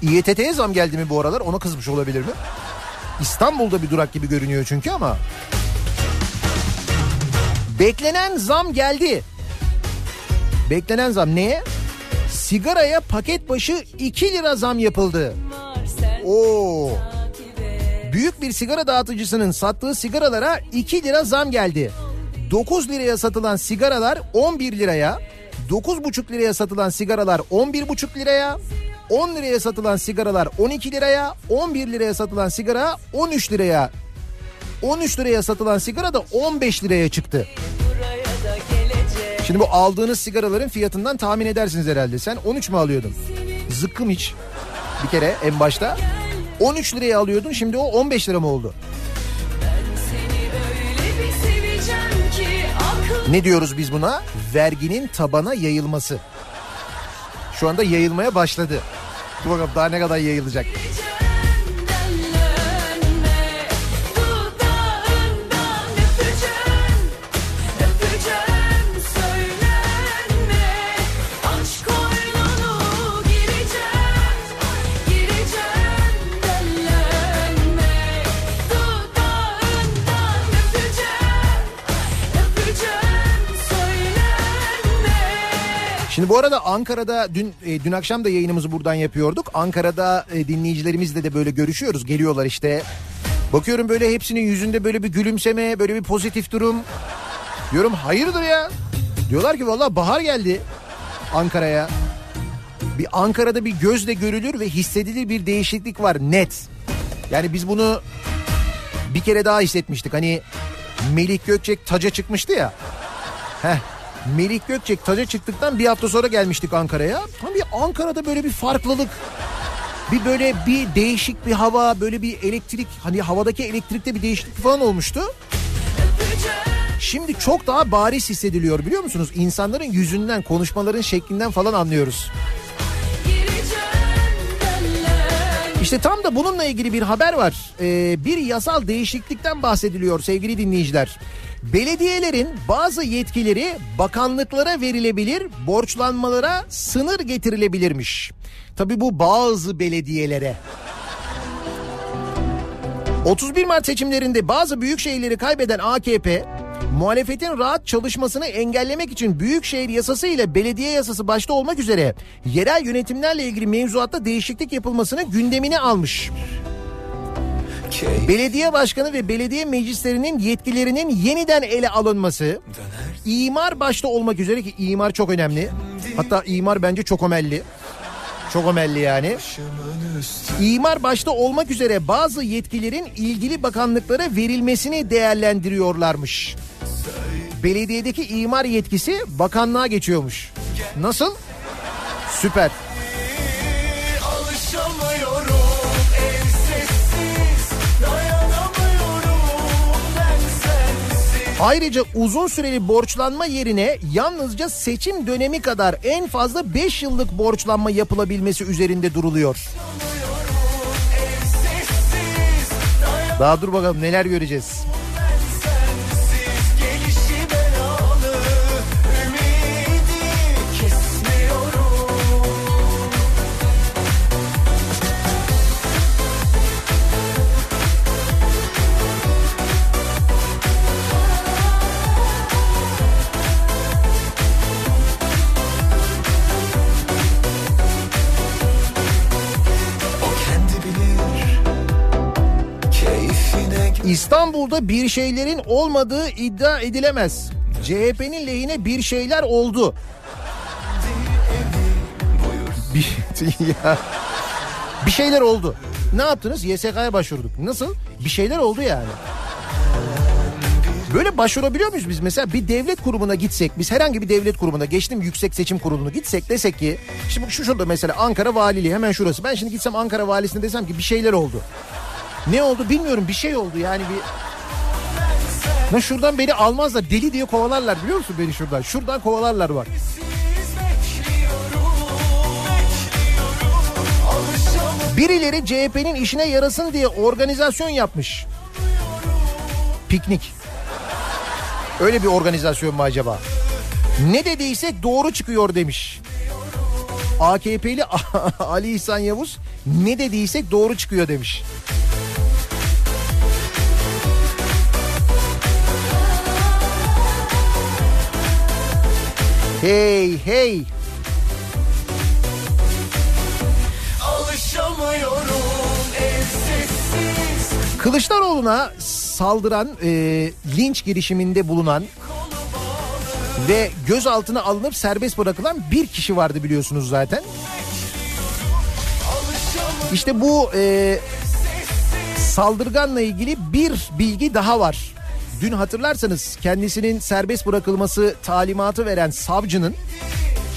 Speaker 1: İETT'ye zam geldi mi bu aralar ona kızmış olabilir mi? İstanbul'da bir durak gibi görünüyor çünkü ama. Beklenen zam geldi. Beklenen zam neye? Sigaraya paket başı 2 lira zam yapıldı. Oo. Büyük bir sigara dağıtıcısının sattığı sigaralara 2 lira zam geldi. 9 liraya satılan sigaralar 11 liraya, 9,5 liraya satılan sigaralar 11,5 liraya, 10 liraya satılan sigaralar 12 liraya, 11 liraya satılan sigara 13 liraya, 13 liraya satılan sigara da 15 liraya çıktı. Şimdi bu aldığınız sigaraların fiyatından tahmin edersiniz herhalde. Sen 13 mü alıyordun? Zıkkım hiç. Bir kere en başta. 13 liraya alıyordun şimdi o 15 lira mı oldu? Ne diyoruz biz buna? Verginin tabana yayılması. Şu anda yayılmaya başladı. Dur bakalım daha ne kadar yayılacak. Şimdi bu arada Ankara'da dün e, dün akşam da yayınımızı buradan yapıyorduk. Ankara'da e, dinleyicilerimizle de böyle görüşüyoruz. Geliyorlar işte. Bakıyorum böyle hepsinin yüzünde böyle bir gülümseme, böyle bir pozitif durum. Diyorum hayırdır ya? Diyorlar ki vallahi bahar geldi Ankara'ya. Bir Ankara'da bir gözle görülür ve hissedilir bir değişiklik var net. Yani biz bunu bir kere daha hissetmiştik. Hani Melih Gökçek taca çıkmıştı ya. Heh. Melih Gökçek taca çıktıktan bir hafta sonra gelmiştik Ankara'ya. Ama bir Ankara'da böyle bir farklılık. Bir böyle bir değişik bir hava, böyle bir elektrik, hani havadaki elektrikte bir değişiklik falan olmuştu. Şimdi çok daha bariz hissediliyor biliyor musunuz? İnsanların yüzünden, konuşmaların şeklinden falan anlıyoruz. İşte tam da bununla ilgili bir haber var. Ee, bir yasal değişiklikten bahsediliyor sevgili dinleyiciler. Belediyelerin bazı yetkileri bakanlıklara verilebilir, borçlanmalara sınır getirilebilirmiş. Tabi bu bazı belediyelere. 31 Mart seçimlerinde bazı büyük şehirleri kaybeden AKP muhalefetin rahat çalışmasını engellemek için büyükşehir yasası ile belediye yasası başta olmak üzere yerel yönetimlerle ilgili mevzuatta değişiklik yapılmasını gündemine almış. Belediye başkanı ve belediye meclislerinin yetkilerinin yeniden ele alınması, imar başta olmak üzere ki imar çok önemli. Hatta imar bence çok ömelli. Çok ömelli yani. İmar başta olmak üzere bazı yetkilerin ilgili bakanlıklara verilmesini değerlendiriyorlarmış. Belediyedeki imar yetkisi bakanlığa geçiyormuş. Nasıl? Süper. Ayrıca uzun süreli borçlanma yerine yalnızca seçim dönemi kadar en fazla 5 yıllık borçlanma yapılabilmesi üzerinde duruluyor. Daha dur bakalım neler göreceğiz. İstanbul'da bir şeylerin olmadığı iddia edilemez. CHP'nin lehine bir şeyler oldu. Bir, ya, bir şeyler oldu. Ne yaptınız? YSK'ya başvurduk. Nasıl? Bir şeyler oldu yani. Böyle başvurabiliyor muyuz biz? Mesela bir devlet kurumuna gitsek, biz herhangi bir devlet kurumuna geçtim yüksek seçim kurulunu gitsek desek ki, şimdi şu şurada mesela Ankara Valiliği hemen şurası. Ben şimdi gitsem Ankara Valisi'ne desem ki bir şeyler oldu. Ne oldu bilmiyorum bir şey oldu yani bir... Na şuradan beni almazlar deli diye kovalarlar biliyor musun beni şuradan? Şuradan kovalarlar bak. Birileri CHP'nin işine yarasın diye organizasyon yapmış. Piknik. Öyle bir organizasyon mu acaba? Ne dediysek doğru çıkıyor demiş. AKP'li Ali İhsan Yavuz ne dediysek doğru çıkıyor demiş. Hey hey Kılıçdaroğlu'na saldıran e, linç girişiminde bulunan ve gözaltına alınıp serbest bırakılan bir kişi vardı biliyorsunuz zaten. İşte bu e, saldırganla ilgili bir bilgi daha var. Dün hatırlarsanız kendisinin serbest bırakılması talimatı veren savcının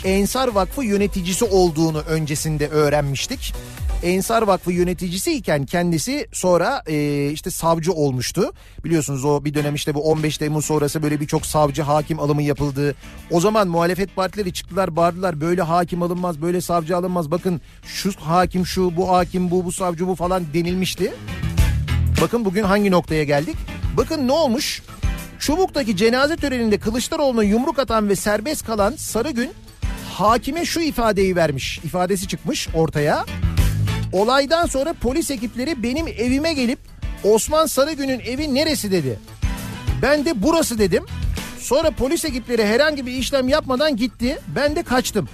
Speaker 1: Ensar Vakfı yöneticisi olduğunu öncesinde öğrenmiştik. Ensar Vakfı yöneticisi iken kendisi sonra e, işte savcı olmuştu. Biliyorsunuz o bir dönem işte bu 15 Temmuz sonrası böyle birçok savcı hakim alımı yapıldı. O zaman muhalefet partileri çıktılar bağırdılar böyle hakim alınmaz böyle savcı alınmaz. Bakın şu hakim şu bu hakim bu bu savcı bu falan denilmişti. Bakın bugün hangi noktaya geldik? Bakın ne olmuş? Çubuk'taki cenaze töreninde Kılıçdaroğlu'na yumruk atan ve serbest kalan Sarıgün hakime şu ifadeyi vermiş. İfadesi çıkmış ortaya. Olaydan sonra polis ekipleri benim evime gelip Osman Sarıgün'ün evi neresi dedi. Ben de burası dedim. Sonra polis ekipleri herhangi bir işlem yapmadan gitti. Ben de kaçtım.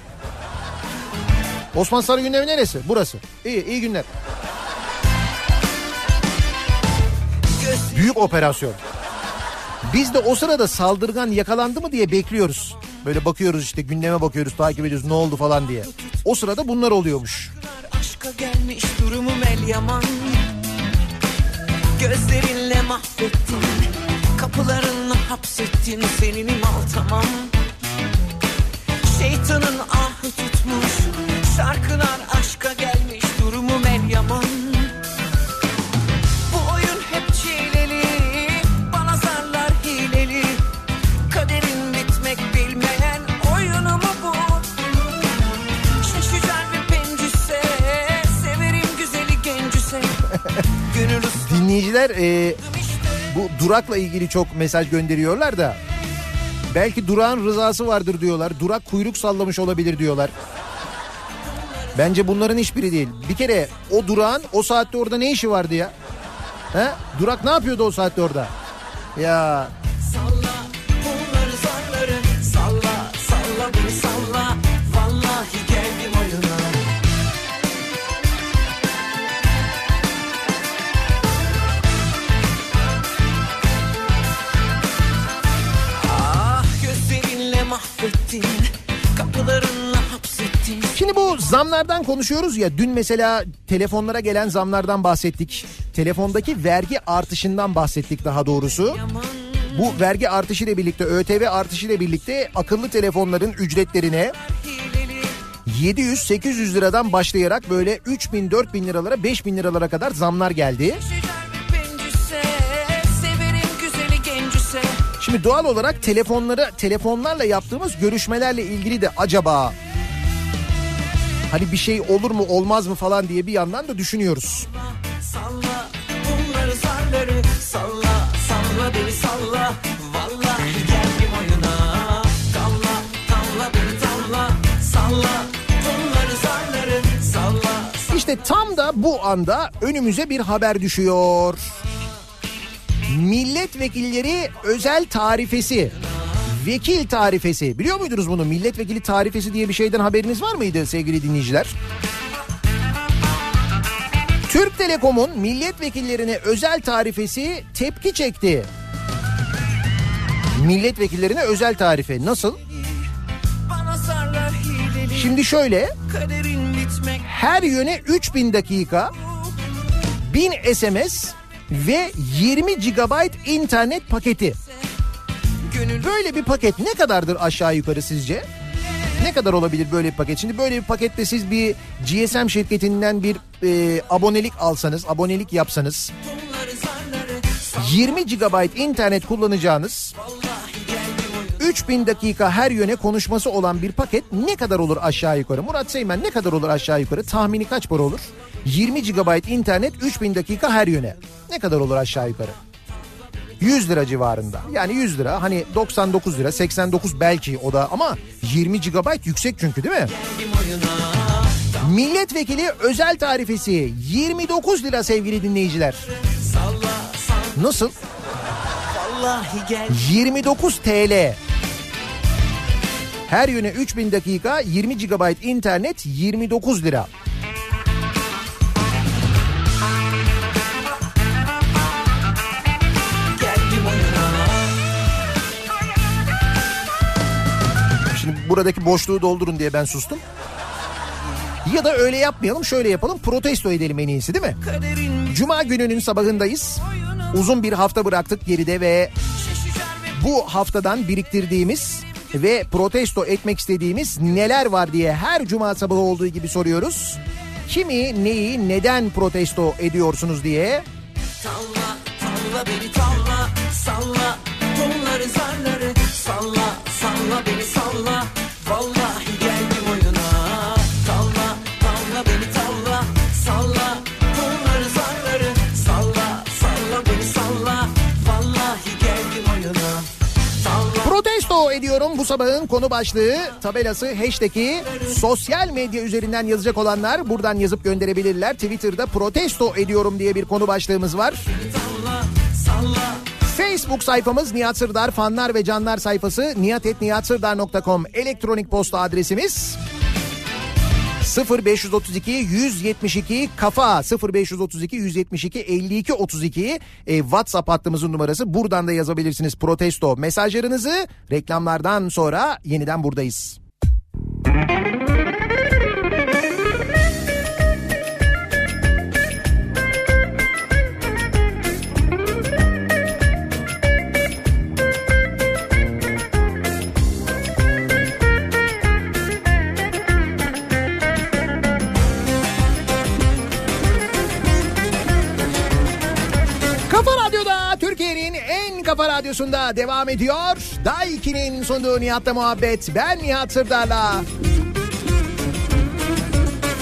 Speaker 1: Osman Sarıgün'ün evi neresi? Burası. İyi, iyi günler. Büyük operasyon. Biz de o sırada saldırgan yakalandı mı diye bekliyoruz. Böyle bakıyoruz işte gündeme bakıyoruz takip ediyoruz ne oldu falan diye. O sırada bunlar oluyormuş.
Speaker 3: Aşka gelmiş durumum el yaman Gözlerinle mahvettin Kapılarınla hapsettin Seninim al tamam Şeytanın ahı tutmuş Şarkılar
Speaker 1: Dinleyiciler e, bu durakla ilgili çok mesaj gönderiyorlar da belki durağın rızası vardır diyorlar. Durak kuyruk sallamış olabilir diyorlar. Bence bunların hiçbiri değil. Bir kere o durağın o saatte orada ne işi vardı ya? He? Durak ne yapıyordu o saatte orada? Ya Şimdi bu zamlardan konuşuyoruz ya dün mesela telefonlara gelen zamlardan bahsettik. Telefondaki vergi artışından bahsettik daha doğrusu. Bu vergi artışı ile birlikte ÖTV artışı ile birlikte akıllı telefonların ücretlerine
Speaker 3: Hileli
Speaker 1: 700-800 liradan başlayarak böyle 3000 4000 liralara 5000 liralara kadar zamlar geldi. Şimdi doğal olarak telefonlara telefonlarla yaptığımız görüşmelerle ilgili de acaba hani bir şey olur mu olmaz mı falan diye bir yandan da düşünüyoruz.
Speaker 3: Salla bunları zarları Salla salla beni salla Vallahi geldim oyuna Talla talla beni talla Salla bunları zarları Salla
Speaker 1: İşte tam da bu anda önümüze bir haber düşüyor. Milletvekilleri özel tarifesi. Vekil tarifesi. Biliyor muydunuz bunu? Milletvekili tarifesi diye bir şeyden haberiniz var mıydı sevgili dinleyiciler? Türk Telekom'un milletvekillerine özel tarifesi tepki çekti. Milletvekillerine özel tarife nasıl? Şimdi şöyle her yöne 3000 dakika 1000 SMS ve 20 GB internet paketi. Böyle bir paket ne kadardır aşağı yukarı sizce? Ne kadar olabilir böyle bir paket? Şimdi böyle bir pakette siz bir GSM şirketinden bir e, abonelik alsanız, abonelik yapsanız
Speaker 3: bunları zarları
Speaker 1: 20 GB internet kullanacağınız 3000 dakika her yöne konuşması olan bir paket ne kadar olur aşağı yukarı? Murat Seymen ne kadar olur aşağı yukarı? Tahmini kaç para olur? 20 GB internet 3000 dakika her yöne. Ne kadar olur aşağı yukarı? 100 lira civarında. Yani 100 lira hani 99 lira 89 belki o da ama 20 GB yüksek çünkü değil mi? Milletvekili özel tarifesi 29 lira sevgili dinleyiciler. Nasıl?
Speaker 3: Vallahi gel
Speaker 1: 29 TL. Her yöne 3000 dakika 20 GB internet 29 lira. Buradaki boşluğu doldurun diye ben sustum. Ya da öyle yapmayalım şöyle yapalım protesto edelim en iyisi değil mi? Cuma gününün sabahındayız. Uzun bir hafta bıraktık geride ve bu haftadan biriktirdiğimiz ve protesto etmek istediğimiz neler var diye her cuma sabahı olduğu gibi soruyoruz. Kimi, neyi, neden protesto ediyorsunuz diye.
Speaker 3: Talla, talla beni talla, salla Kolları zarları, salla, salla beni salla Vallahi geldim oyuna Talla, talla beni talla, salla Kolları zarları, salla, salla beni salla. Vallahi geldim oyuna Talla,
Speaker 1: Protesto ediyorum bu sabahın konu başlığı tabelası hashtag'i. Sosyal medya üzerinden yazacak olanlar buradan yazıp gönderebilirler. Twitter'da protesto ediyorum diye bir konu başlığımız var.
Speaker 3: talla, salla
Speaker 1: Facebook sayfamız Nihat Sırdar fanlar ve canlar sayfası nihatetnihatsırdar.com elektronik posta adresimiz 0532 172 kafa 0532 172 52 32 e, WhatsApp hattımızın numarası. Buradan da yazabilirsiniz protesto mesajlarınızı. Reklamlardan sonra yeniden buradayız. Kafa radyosunda devam ediyor. Daiki'nin sunduğu Nihat'la muhabbet. Ben Nihat Sırdar'la.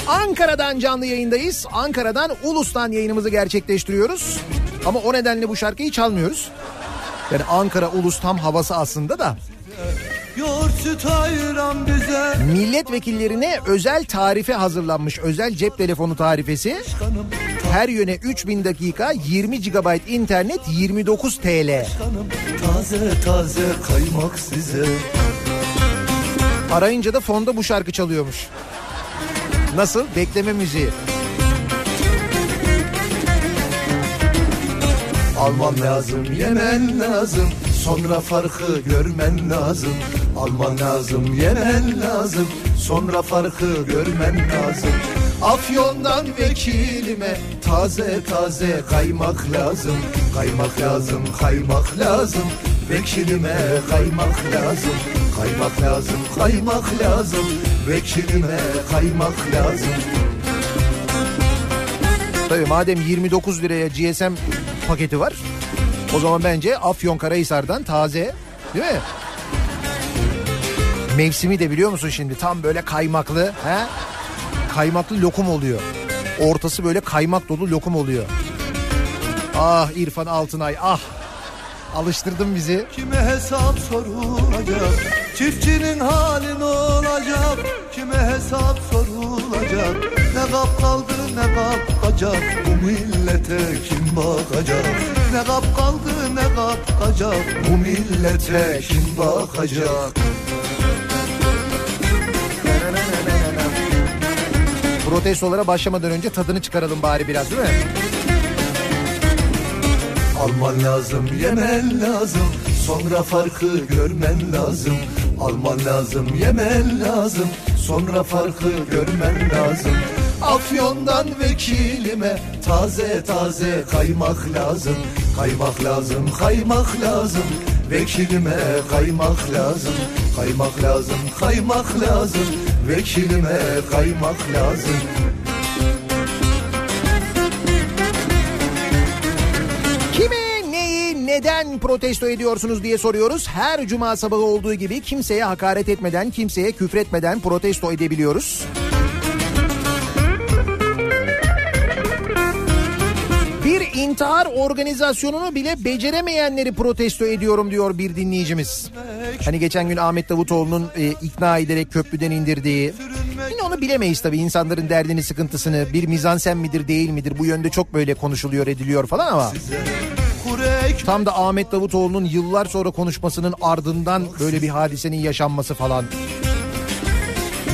Speaker 1: Ankara'dan canlı yayındayız. Ankara'dan Ulus'tan yayınımızı gerçekleştiriyoruz. Ama o nedenle bu şarkıyı çalmıyoruz. Yani Ankara Ulus tam havası aslında da. Milletvekillerine özel tarife hazırlanmış. Özel cep telefonu tarifesi. Her yöne 3000 dakika 20 GB internet 29 TL.
Speaker 5: Taze taze kaymak size
Speaker 1: Arayınca da fonda bu şarkı çalıyormuş. Nasıl? Bekleme müziği.
Speaker 5: Alman lazım yemen lazım Sonra farkı görmen lazım Alman lazım yemen lazım. Sonra farkı görmen lazım. Afyon'dan vekilime taze taze kaymak lazım. Kaymak lazım kaymak lazım. Vekilime kaymak lazım. Kaymak lazım kaymak lazım. Vekilime kaymak lazım.
Speaker 1: Tabii madem 29 liraya GSM paketi var. O zaman bence Afyonkarahisar'dan taze değil mi? Mevsimi de biliyor musun şimdi tam böyle kaymaklı. He? Kaymaklı lokum oluyor. Ortası böyle kaymak dolu lokum oluyor. Ah İrfan Altınay ah. Alıştırdın bizi.
Speaker 5: Kime hesap sorulacak Çiftçinin hali ne olacak Kime hesap sorulacak Ne kap kaldı ne kap kacak Bu millete kim bakacak Ne kap kaldı ne kap kacak Bu millete kim bakacak
Speaker 1: Protestolara başlamadan önce tadını çıkaralım bari biraz değil mi?
Speaker 5: Alman lazım, yemen lazım. Sonra farkı görmen lazım. Alman lazım, yemen lazım. Sonra farkı görmen lazım. Afyon'dan vekilime taze taze kaymak lazım. Kaymak lazım, kaymak lazım. Vekilime kaymak lazım. Kaymak lazım, kaymak lazım. Vekilime kaymak lazım.
Speaker 1: Kimi, neyi, neden protesto ediyorsunuz diye soruyoruz. Her cuma sabahı olduğu gibi kimseye hakaret etmeden, kimseye küfretmeden protesto edebiliyoruz. İntihar organizasyonunu bile beceremeyenleri protesto ediyorum diyor bir dinleyicimiz. Hani geçen gün Ahmet Davutoğlu'nun e, ikna ederek köprüden indirdiği. Yine onu bilemeyiz tabii insanların derdini sıkıntısını bir mizansen midir değil midir bu yönde çok böyle konuşuluyor ediliyor falan ama. Tam da Ahmet Davutoğlu'nun yıllar sonra konuşmasının ardından böyle bir hadisenin yaşanması falan.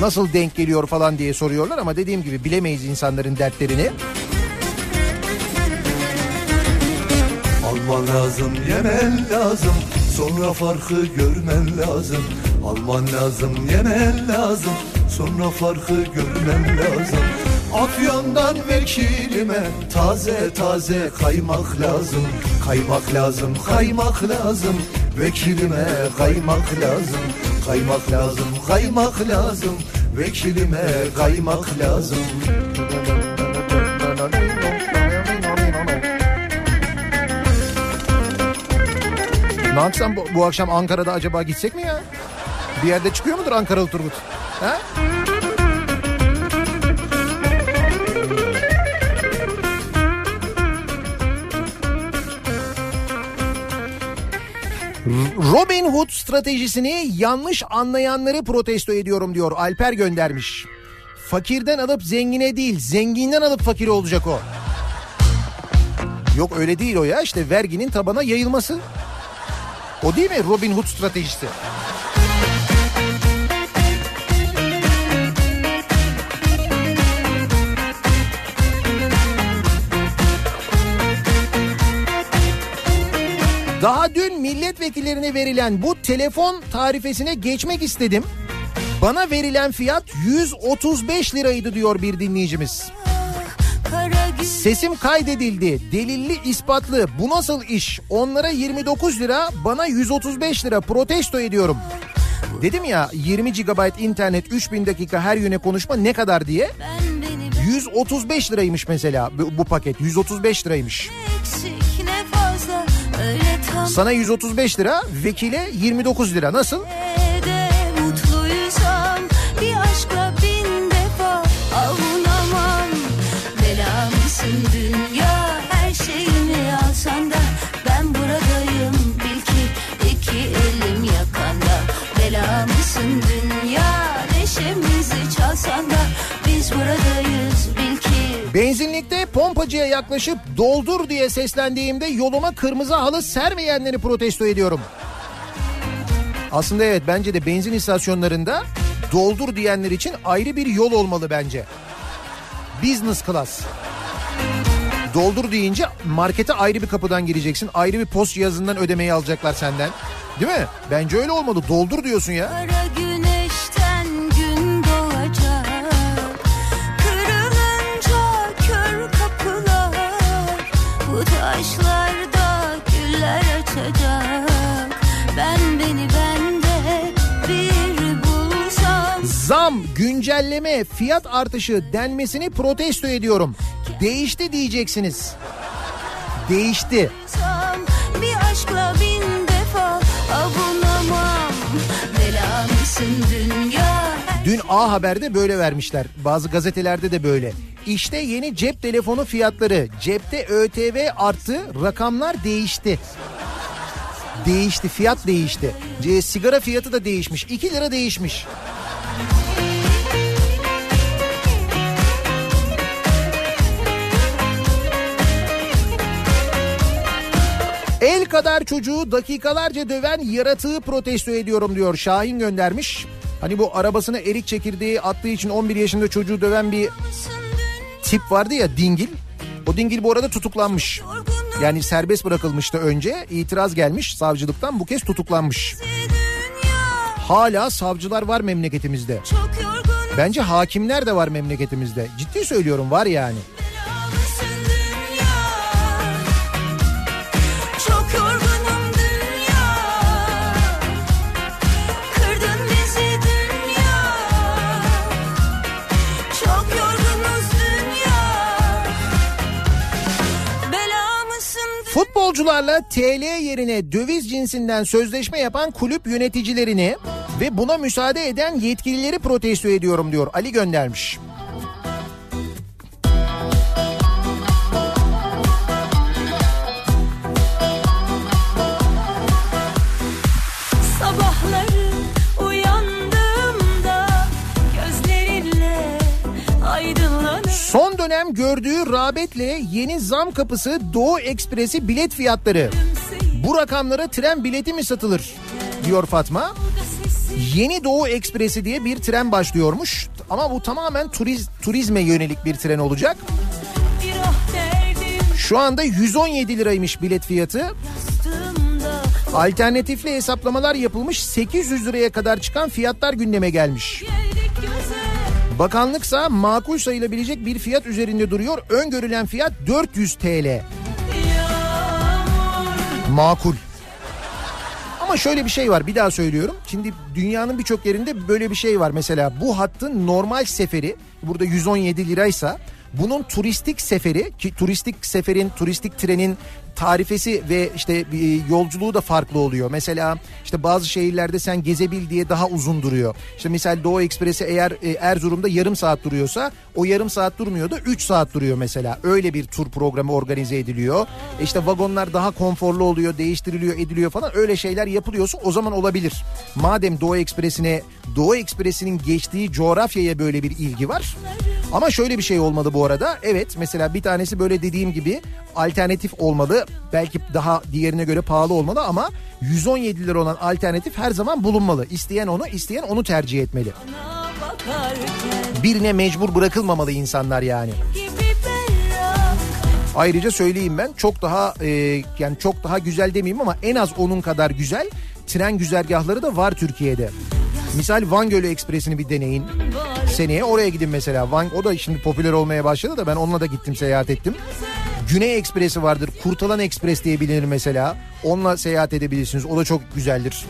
Speaker 1: Nasıl denk geliyor falan diye soruyorlar ama dediğim gibi bilemeyiz insanların dertlerini.
Speaker 5: Alman lazım, yemen lazım. Sonra farkı görmen lazım. Alman lazım yemen lazım. Sonra farkı görmen lazım. Afyon'dan vekilime taze taze kaymak lazım. Kaymak lazım kaymak lazım. Vekilime kaymak lazım. Kaymak lazım kaymak lazım. Vekilime kaymak lazım
Speaker 1: Ne yapsam bu, bu akşam Ankara'da acaba gitsek mi ya? Bir yerde çıkıyor mudur Ankaralı Turgut? Ha? Robin Hood stratejisini yanlış anlayanları protesto ediyorum diyor Alper göndermiş. Fakirden alıp zengine değil zenginden alıp fakir olacak o. Yok öyle değil o ya işte verginin tabana yayılması. O değil mi Robin Hood stratejisi? Daha dün milletvekillerine verilen bu telefon tarifesine geçmek istedim. Bana verilen fiyat 135 liraydı diyor bir dinleyicimiz.
Speaker 4: Kara
Speaker 1: Sesim kaydedildi. Delilli ispatlı. Bu nasıl iş? Onlara 29 lira, bana 135 lira protesto ediyorum. Dedim ya 20 GB internet 3000 dakika her yöne konuşma ne kadar diye.
Speaker 4: ben beni ben
Speaker 1: 135 liraymış mesela bu, bu paket. 135 liraymış. Sana 135 lira, vekile 29 lira. Nasıl? Pompacıya yaklaşıp doldur diye seslendiğimde yoluma kırmızı halı sermeyenleri protesto ediyorum. Aslında evet bence de benzin istasyonlarında doldur diyenler için ayrı bir yol olmalı bence. Business class. Doldur deyince markete ayrı bir kapıdan gireceksin. Ayrı bir post cihazından ödemeyi alacaklar senden. Değil mi? Bence öyle olmalı. Doldur diyorsun ya.
Speaker 4: Kara
Speaker 1: Zam, güncelleme, fiyat artışı denmesini protesto ediyorum. Değişti diyeceksiniz. Değişti.
Speaker 4: Bir aşkla bin defa Bela mısın dünya
Speaker 1: Dün A Haber'de böyle vermişler. Bazı gazetelerde de böyle. İşte yeni cep telefonu fiyatları. Cepte ÖTV arttı, rakamlar değişti. Değişti, fiyat değişti. C- sigara fiyatı da değişmiş. 2 lira değişmiş. El kadar çocuğu dakikalarca döven yaratığı protesto ediyorum diyor Şahin göndermiş. Hani bu arabasına erik çekirdeği attığı için 11 yaşında çocuğu döven bir tip vardı ya dingil. O dingil bu arada tutuklanmış. Yani serbest bırakılmıştı önce. İtiraz gelmiş savcılıktan bu kez tutuklanmış. Hala savcılar var memleketimizde. Bence hakimler de var memleketimizde. Ciddi söylüyorum var yani. Futbolcularla TL yerine döviz cinsinden sözleşme yapan kulüp yöneticilerini ve buna müsaade eden yetkilileri protesto ediyorum diyor. Ali göndermiş. Son dönem gördüğü rağbetle yeni zam kapısı Doğu Ekspresi bilet fiyatları. Bu rakamlara tren bileti mi satılır? Diyor Fatma. Yeni Doğu Ekspresi diye bir tren başlıyormuş. Ama bu tamamen turiz, turizme yönelik bir tren olacak. Şu anda 117 liraymış bilet fiyatı. Alternatifli hesaplamalar yapılmış 800 liraya kadar çıkan fiyatlar gündeme gelmiş.
Speaker 4: Göze
Speaker 1: Bakanlıksa makul sayılabilecek bir fiyat üzerinde duruyor. Öngörülen fiyat 400 TL. Makul. Ama şöyle bir şey var bir daha söylüyorum. Şimdi dünyanın birçok yerinde böyle bir şey var. Mesela bu hattın normal seferi burada 117 liraysa bunun turistik seferi ki turistik seferin turistik trenin tarifesi ve işte e, yolculuğu da farklı oluyor. Mesela işte bazı şehirlerde sen gezebil diye daha uzun duruyor. İşte misal Doğu Ekspresi eğer e, Erzurum'da yarım saat duruyorsa o yarım saat durmuyor da 3 saat duruyor mesela. Öyle bir tur programı organize ediliyor. E İşte vagonlar daha konforlu oluyor, değiştiriliyor, ediliyor falan. Öyle şeyler yapılıyorsa o zaman olabilir. Madem Doğu Ekspresi'ne Doğu Ekspresi'nin geçtiği coğrafyaya böyle bir ilgi var. Ama şöyle bir şey olmalı bu arada. Evet mesela bir tanesi böyle dediğim gibi alternatif olmalı. Belki daha diğerine göre pahalı olmalı ama 117 lira olan alternatif her zaman bulunmalı. İsteyen onu, isteyen onu tercih etmeli. Birine mecbur bırakılmamalı insanlar yani. Ayrıca söyleyeyim ben çok daha e, yani çok daha güzel demeyeyim ama en az onun kadar güzel tren güzergahları da var Türkiye'de. Misal Van Gölü Ekspresi'ni bir deneyin. Seneye oraya gidin mesela. Van, o da şimdi popüler olmaya başladı da ben onunla da gittim seyahat ettim. Güney Ekspresi vardır. Kurtalan Ekspres diye bilinir mesela. Onunla seyahat edebilirsiniz. O da çok güzeldir.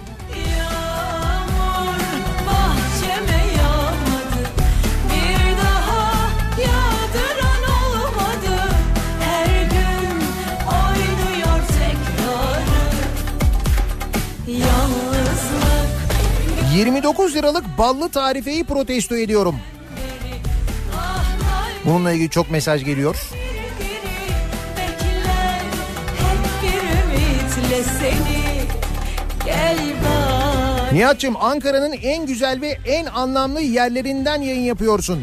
Speaker 1: 29 liralık ballı tarifeyi protesto ediyorum. Bununla ilgili çok mesaj geliyor. Nihat'cığım Ankara'nın en güzel ve en anlamlı yerlerinden yayın yapıyorsun.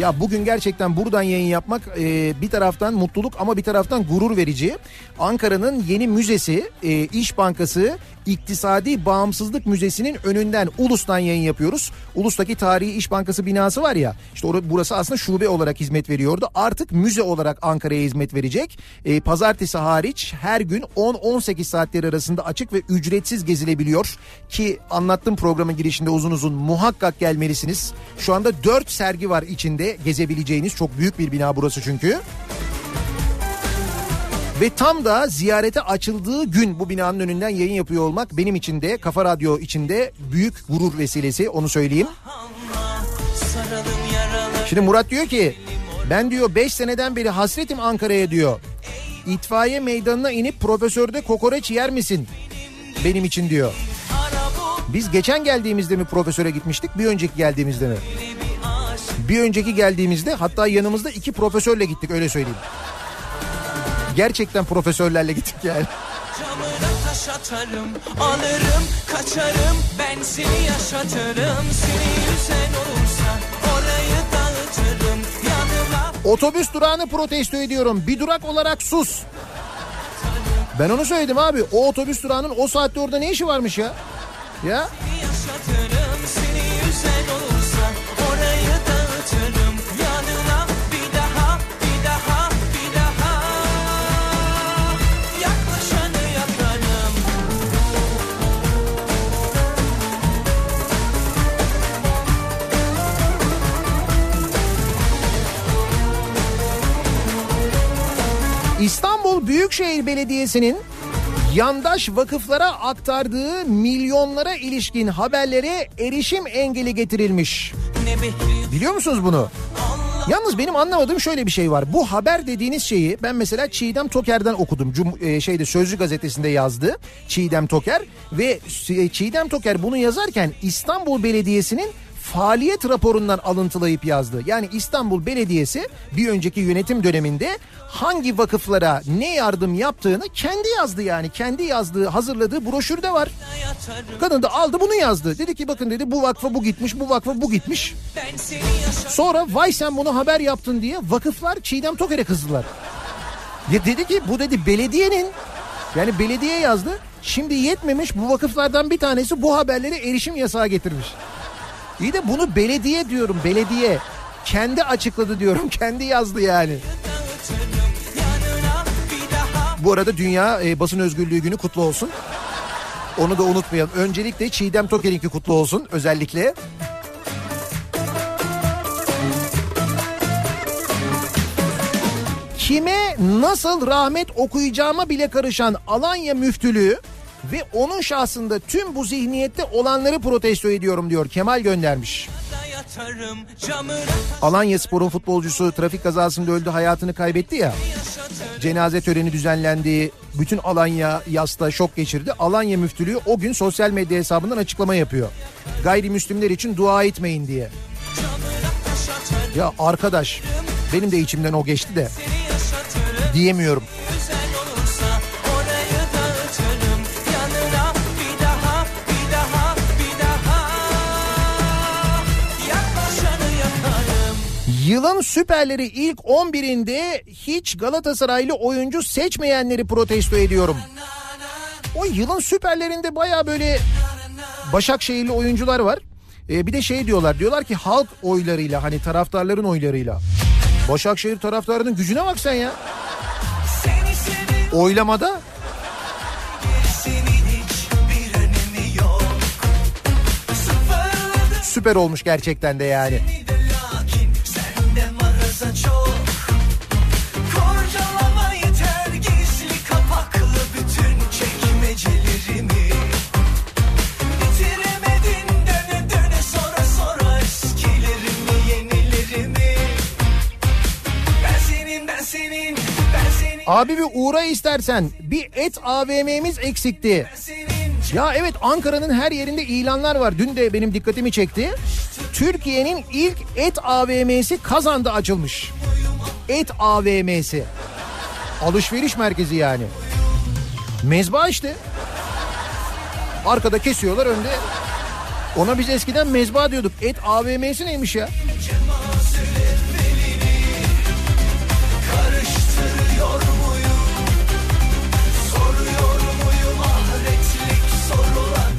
Speaker 1: Ya bugün gerçekten buradan yayın yapmak e, bir taraftan mutluluk ama bir taraftan gurur verici. Ankara'nın yeni müzesi e, İş Bankası İktisadi Bağımsızlık Müzesi'nin önünden Ulus'tan yayın yapıyoruz. Ulus'taki Tarihi İş Bankası binası var ya işte or- burası aslında şube olarak hizmet veriyordu. Artık müze olarak Ankara'ya hizmet verecek. E, pazartesi hariç her gün 10-18 saatleri arasında açık ve ücretsiz gezilebiliyor. Ki anlattım programın girişinde uzun uzun muhakkak gelmelisiniz. Şu anda 4 sergi var içinde gezebileceğiniz çok büyük bir bina burası çünkü. Ve tam da ziyarete açıldığı gün bu binanın önünden yayın yapıyor olmak benim için de Kafa Radyo için de büyük gurur vesilesi onu söyleyeyim. Şimdi Murat diyor ki ben diyor 5 seneden beri hasretim Ankara'ya diyor. İtfaiye meydanına inip profesörde kokoreç yer misin? Benim için diyor. Biz geçen geldiğimizde mi profesöre gitmiştik bir önceki geldiğimizde mi? Bir önceki geldiğimizde hatta yanımızda iki profesörle gittik öyle söyleyeyim. Gerçekten profesörlerle gittik yani.
Speaker 8: Camına taş atarım, alırım, kaçarım, ben seni yaşatırım. Seni yüzen olursa orayı dağıtırım, yanıma
Speaker 1: Otobüs durağını protesto ediyorum. Bir durak olarak sus. Ben onu söyledim abi. O otobüs durağının o saatte orada ne işi varmış ya? Ya
Speaker 8: yaşatırım.
Speaker 1: İstanbul Büyükşehir Belediyesi'nin yandaş vakıflara aktardığı milyonlara ilişkin haberlere erişim engeli getirilmiş. Biliyor musunuz bunu? Yalnız benim anlamadığım şöyle bir şey var. Bu haber dediğiniz şeyi ben mesela Çiğdem Toker'den okudum. Cum, e, şeyde Sözcü gazetesinde yazdı Çiğdem Toker ve e, Çiğdem Toker bunu yazarken İstanbul Belediyesi'nin faaliyet raporundan alıntılayıp yazdı. Yani İstanbul Belediyesi bir önceki yönetim döneminde hangi vakıflara ne yardım yaptığını kendi yazdı yani. Kendi yazdığı, hazırladığı broşürde var. Kadın da aldı bunu yazdı. Dedi ki bakın dedi bu vakfa bu gitmiş, bu vakfa bu gitmiş. Sonra vay sen bunu haber yaptın diye vakıflar Çiğdem Toker'e kızdılar. Ya dedi ki bu dedi belediyenin yani belediye yazdı. Şimdi yetmemiş bu vakıflardan bir tanesi bu haberlere erişim yasağı getirmiş. İyi de bunu belediye diyorum belediye. Kendi açıkladı diyorum kendi yazdı yani. Bu arada Dünya e, Basın Özgürlüğü Günü kutlu olsun. Onu da unutmayalım. Öncelikle Çiğdem Toker'inki kutlu olsun özellikle. Kime nasıl rahmet okuyacağıma bile karışan Alanya müftülüğü ve onun şahsında tüm bu zihniyette olanları protesto ediyorum diyor Kemal göndermiş. Alanya Spor'un futbolcusu trafik kazasında öldü hayatını kaybetti ya. Cenaze töreni düzenlendi. Bütün Alanya yasta şok geçirdi. Alanya müftülüğü o gün sosyal medya hesabından açıklama yapıyor. Gayrimüslimler için dua etmeyin diye. Ya arkadaş benim de içimden o geçti de diyemiyorum. Yılın süperleri ilk 11'inde hiç Galatasaraylı oyuncu seçmeyenleri protesto ediyorum. O yılın süperlerinde baya böyle Başakşehirli oyuncular var. Ee, bir de şey diyorlar diyorlar ki halk oylarıyla hani taraftarların oylarıyla. Başakşehir taraftarının gücüne bak sen ya. Oylamada süper olmuş gerçekten de yani. Abi bir uğra istersen bir et AVM'miz eksikti. Ya evet Ankara'nın her yerinde ilanlar var. Dün de benim dikkatimi çekti. Türkiye'nin ilk et AVM'si Kazan'da açılmış. Et AVM'si. Alışveriş merkezi yani. Mezba işte. Arkada kesiyorlar önde. Ona biz eskiden mezba diyorduk. Et AVM'si neymiş ya?
Speaker 8: Karıştırıyor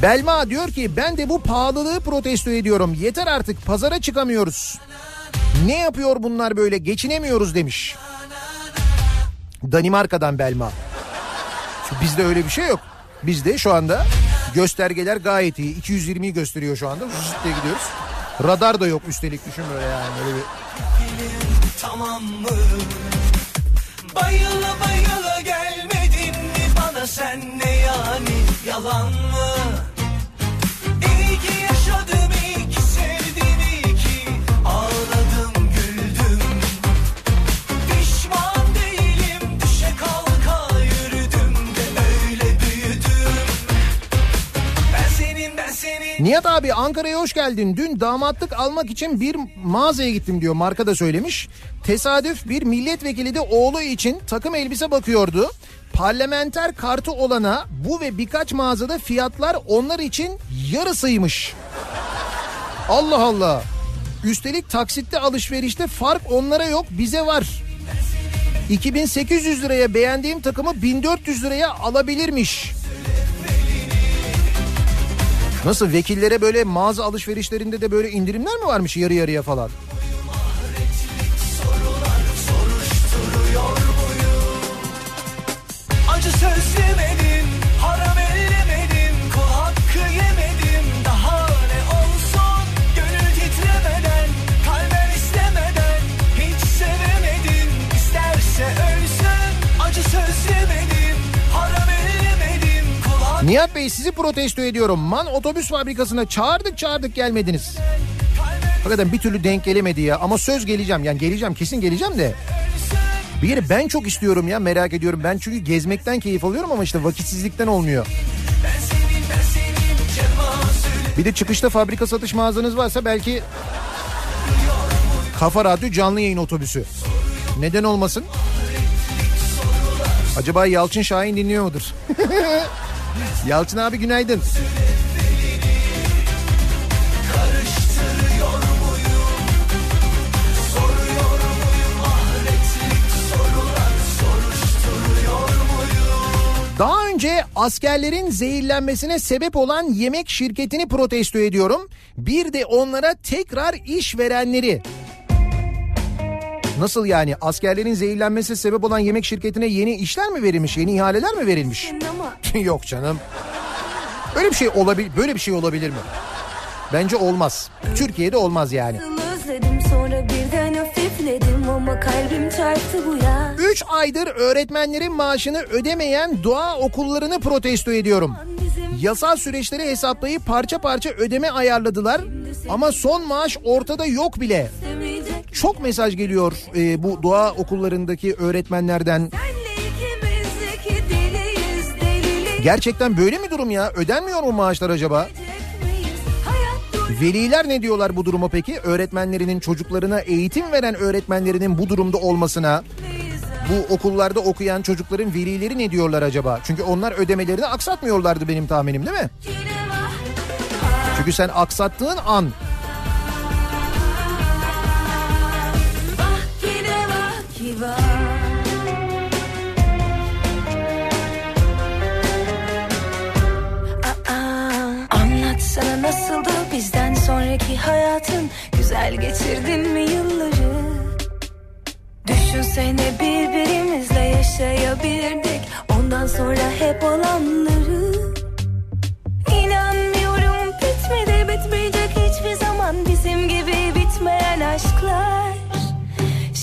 Speaker 1: Belma diyor ki ben de bu pahalılığı protesto ediyorum. Yeter artık pazara çıkamıyoruz. Ne yapıyor bunlar böyle geçinemiyoruz demiş. Danimarka'dan Belma. Bizde öyle bir şey yok. Bizde şu anda göstergeler gayet iyi. 220'yi gösteriyor şu anda. Zıt gidiyoruz. Radar da yok üstelik düşün böyle yani. Böyle bir...
Speaker 8: tamam mı? Bayıla bayıla gelmedin mi bana sen ne yani yalan mı?
Speaker 1: Nihat abi Ankara'ya hoş geldin. Dün damatlık almak için bir mağazaya gittim diyor. Marka da söylemiş. Tesadüf bir milletvekili de oğlu için takım elbise bakıyordu. Parlamenter kartı olana bu ve birkaç mağazada fiyatlar onlar için yarısıymış. Allah Allah. Üstelik taksitte alışverişte fark onlara yok bize var. 2800 liraya beğendiğim takımı 1400 liraya alabilirmiş. Nasıl vekillere böyle mağaza alışverişlerinde de böyle indirimler mi varmış yarı yarıya falan? Nihat Bey sizi protesto ediyorum. Man otobüs fabrikasına çağırdık çağırdık gelmediniz. Hakikaten bir türlü denk gelemedi ya ama söz geleceğim yani geleceğim kesin geleceğim de. Bir kere ben çok istiyorum ya merak ediyorum. Ben çünkü gezmekten keyif alıyorum ama işte vakitsizlikten olmuyor. Bir de çıkışta fabrika satış mağazanız varsa belki Kafa Radyo canlı yayın otobüsü. Neden olmasın? Acaba Yalçın Şahin dinliyor mudur? Yalçın abi günaydın. Daha önce askerlerin zehirlenmesine sebep olan yemek şirketini protesto ediyorum. Bir de onlara tekrar iş verenleri. Nasıl yani askerlerin zehirlenmesine sebep olan yemek şirketine yeni işler mi verilmiş? Yeni ihaleler mi verilmiş? Yok canım. Öyle bir şey olabilir böyle bir şey olabilir mi? Bence olmaz. Türkiye'de olmaz yani. 3 aydır öğretmenlerin maaşını ödemeyen doğa okullarını protesto ediyorum. Yasal süreçleri hesaplayıp parça parça ödeme ayarladılar ama son maaş ortada yok bile. Çok mesaj geliyor e, bu doğa okullarındaki öğretmenlerden. Gerçekten böyle mi durum ya? Ödenmiyor mu maaşlar acaba? Veliler ne diyorlar bu duruma peki? Öğretmenlerinin çocuklarına eğitim veren öğretmenlerinin bu durumda olmasına bu okullarda okuyan çocukların velileri ne diyorlar acaba? Çünkü onlar ödemelerini aksatmıyorlardı benim tahminim değil mi? Çünkü sen aksattığın an
Speaker 4: Anlatsana nasıldı bizden sonraki hayatın? Güzel geçirdin yılları? Düşünsene birbirimizle yaşayabilirdik. Ondan sonra hep olanları. İnanmıyorum bitmedi bitmeyecek hiçbir zaman. Bizim gibi bitmeyen aşklar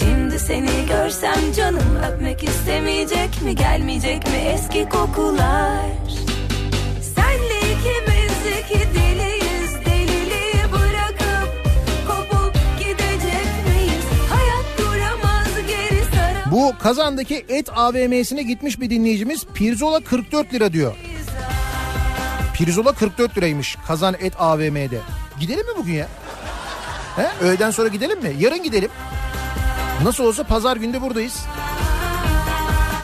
Speaker 4: Şimdi seni görsem canım öpmek istemeyecek mi Gelmeyecek mi eski kokular Senle ikimiz iki deliyiz Deliliği bırakıp kopup gidecek miyiz Hayat duramaz geri saramayız
Speaker 1: bu kazandaki et AVM'sine gitmiş bir dinleyicimiz pirzola 44 lira diyor. Pirzola 44 liraymış kazan et AVM'de. Gidelim mi bugün ya? He? Öğleden sonra gidelim mi? Yarın gidelim. Nasıl olsa pazar günde buradayız.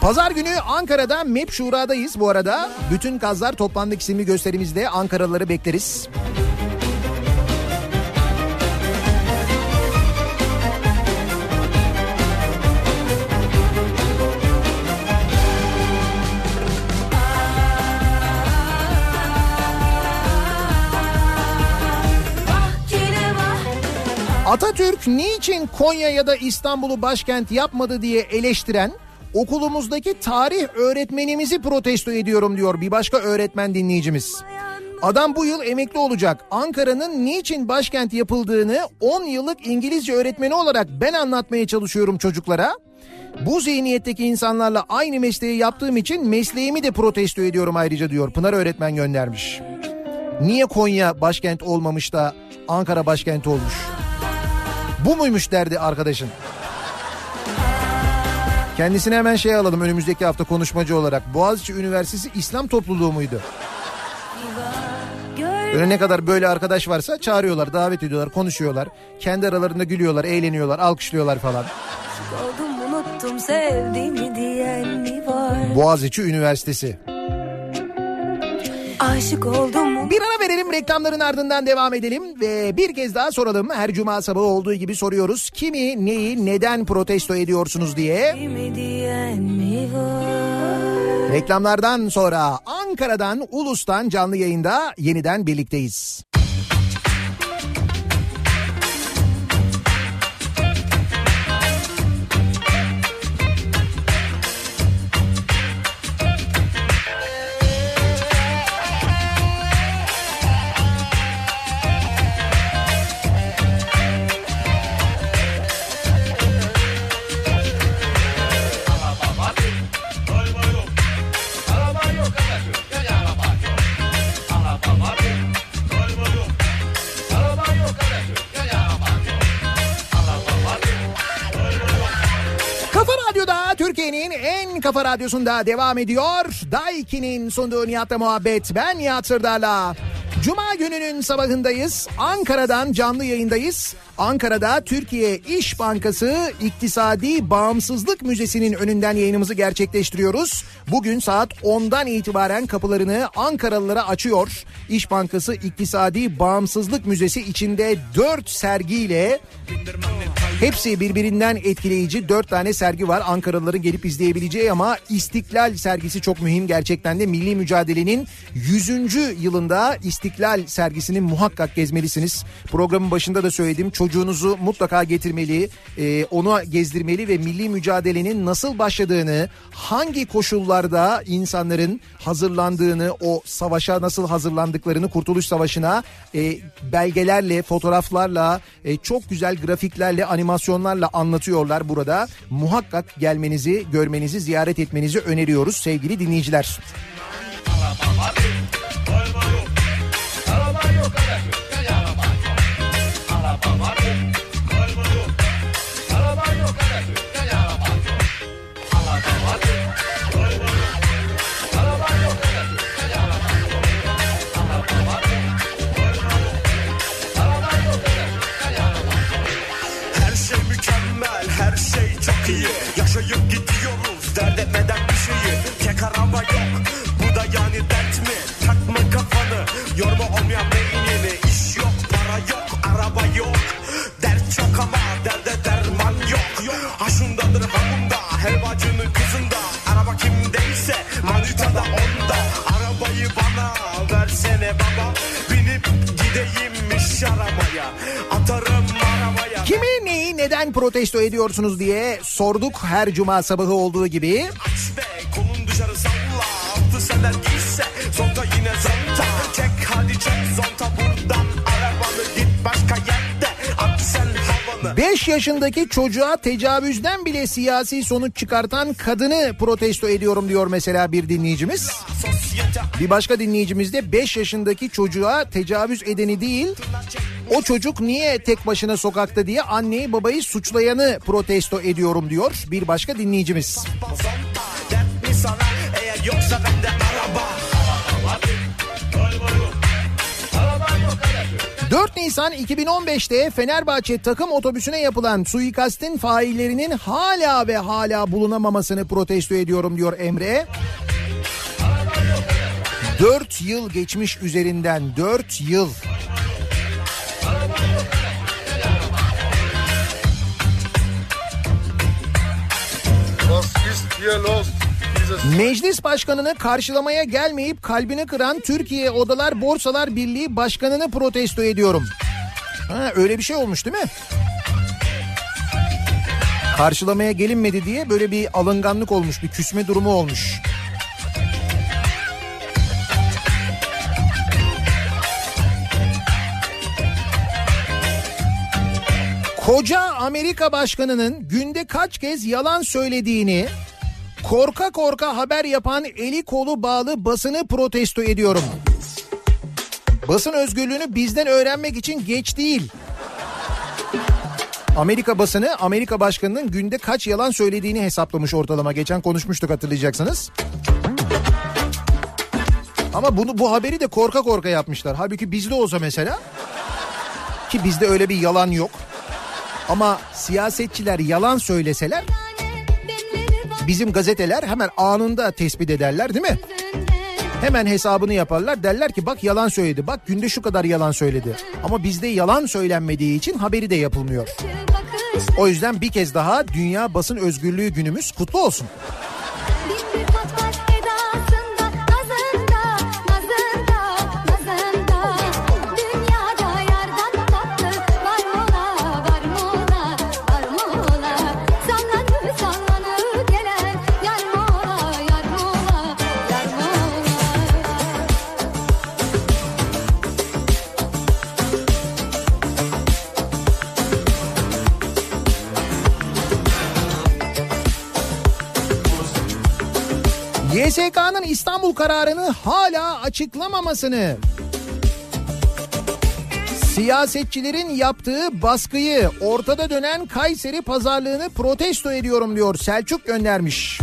Speaker 1: Pazar günü Ankara'da MEP Şura'dayız bu arada. Bütün kazlar toplandık isimli gösterimizde Ankaralıları bekleriz. Atatürk niçin Konya ya da İstanbul'u başkent yapmadı diye eleştiren okulumuzdaki tarih öğretmenimizi protesto ediyorum diyor bir başka öğretmen dinleyicimiz. Adam bu yıl emekli olacak. Ankara'nın niçin başkent yapıldığını 10 yıllık İngilizce öğretmeni olarak ben anlatmaya çalışıyorum çocuklara. Bu zihniyetteki insanlarla aynı mesleği yaptığım için mesleğimi de protesto ediyorum ayrıca diyor. Pınar öğretmen göndermiş. Niye Konya başkent olmamış da Ankara başkent olmuş? Bu muymuş derdi arkadaşın. Kendisine hemen şey alalım önümüzdeki hafta konuşmacı olarak. Boğaziçi Üniversitesi İslam topluluğu muydu?
Speaker 4: Gör
Speaker 1: Öyle ne kadar böyle arkadaş varsa çağırıyorlar, davet ediyorlar, konuşuyorlar. Kendi aralarında gülüyorlar, eğleniyorlar, alkışlıyorlar falan.
Speaker 4: oldum unuttum sevdiğimi diyen mi var
Speaker 1: Boğaziçi Üniversitesi.
Speaker 4: Aşık oldum
Speaker 1: Bir ara verelim reklamların ardından devam edelim ve bir kez daha soralım. Her cuma sabahı olduğu gibi soruyoruz. Kimi, neyi, neden protesto ediyorsunuz diye. Reklamlardan sonra Ankara'dan, Ulus'tan canlı yayında yeniden birlikteyiz. Türkiye'nin en kafa radyosunda devam ediyor. Daiki'nin sunduğu Nihat'la muhabbet. Ben Nihat Sırdar'la. Cuma gününün sabahındayız. Ankara'dan canlı yayındayız. Ankara'da Türkiye İş Bankası İktisadi Bağımsızlık Müzesi'nin önünden yayınımızı gerçekleştiriyoruz. Bugün saat 10'dan itibaren kapılarını Ankaralılara açıyor. İş Bankası İktisadi Bağımsızlık Müzesi içinde 4 sergiyle Hepsi birbirinden etkileyici dört tane sergi var Ankaralıların gelip izleyebileceği ama İstiklal sergisi çok mühim gerçekten de milli mücadelenin 100. yılında İstiklal sergisini muhakkak gezmelisiniz. Programın başında da söyledim çocuğunuzu mutlaka getirmeli, e, onu gezdirmeli ve milli mücadelenin nasıl başladığını, hangi koşullarda insanların hazırlandığını, o savaşa nasıl hazırlandıklarını, Kurtuluş Savaşı'na e, belgelerle, fotoğraflarla, e, çok güzel grafiklerle, animasyonlarla anlatıyorlar burada. Muhakkak gelmenizi, görmenizi, ziyaret etmenizi öneriyoruz sevgili dinleyiciler.
Speaker 8: Her Yaşayıp gidiyoruz, dert etmeden bir şeyi Tek araba yok, bu da yani dert mi? Takma kafanı, yorma olmayan Ha şundadır ha bunda, helvacının kızında. Araba kimdeyse, manita da onda. Arabayı bana versene baba. Binip gideyim iş aramaya Atarım arabaya
Speaker 1: Kimi neyi neden protesto ediyorsunuz diye sorduk her cuma sabahı olduğu gibi.
Speaker 8: Aç be kolun dışarı salla. Altı sener giyse zonta yine zonta. Çek hadi çek zonta buradan
Speaker 1: 5 yaşındaki çocuğa tecavüzden bile siyasi sonuç çıkartan kadını protesto ediyorum diyor mesela bir dinleyicimiz. Bir başka dinleyicimiz de 5 yaşındaki çocuğa tecavüz edeni değil o çocuk niye tek başına sokakta diye anneyi babayı suçlayanı protesto ediyorum diyor bir başka dinleyicimiz.
Speaker 8: yoksa bende
Speaker 1: 4 Nisan 2015'te Fenerbahçe takım otobüsüne yapılan suikastin faillerinin hala ve hala bulunamamasını protesto ediyorum diyor Emre. 4 yıl geçmiş üzerinden 4 yıl.
Speaker 9: Was ist hier los?
Speaker 1: Meclis başkanını karşılamaya gelmeyip kalbini kıran Türkiye Odalar Borsalar Birliği başkanını protesto ediyorum. Ha, öyle bir şey olmuş değil mi? Karşılamaya gelinmedi diye böyle bir alınganlık olmuş, bir küsme durumu olmuş. Koca Amerika başkanının günde kaç kez yalan söylediğini korka korka haber yapan eli kolu bağlı basını protesto ediyorum. Basın özgürlüğünü bizden öğrenmek için geç değil. Amerika basını Amerika başkanının günde kaç yalan söylediğini hesaplamış ortalama. Geçen konuşmuştuk hatırlayacaksınız. Ama bunu bu haberi de korka korka yapmışlar. Halbuki bizde olsa mesela ki bizde öyle bir yalan yok. Ama siyasetçiler yalan söyleseler bizim gazeteler hemen anında tespit ederler değil mi? Hemen hesabını yaparlar derler ki bak yalan söyledi bak günde şu kadar yalan söyledi. Ama bizde yalan söylenmediği için haberi de yapılmıyor. O yüzden bir kez daha Dünya Basın Özgürlüğü günümüz kutlu olsun. YSK'nın İstanbul kararını hala açıklamamasını Siyasetçilerin yaptığı baskıyı ortada dönen Kayseri pazarlığını protesto ediyorum diyor Selçuk göndermiş.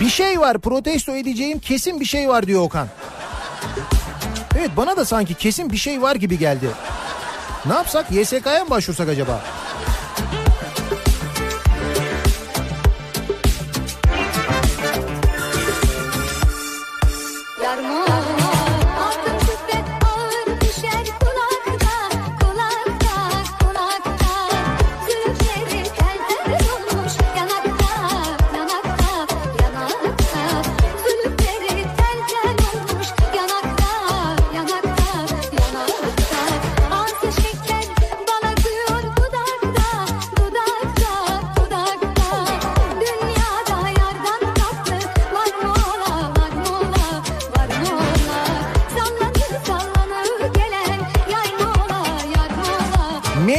Speaker 1: Bir şey var protesto edeceğim kesin bir şey var diyor Okan. Evet bana da sanki kesin bir şey var gibi geldi. Ne yapsak YSK'ya mı başvursak acaba?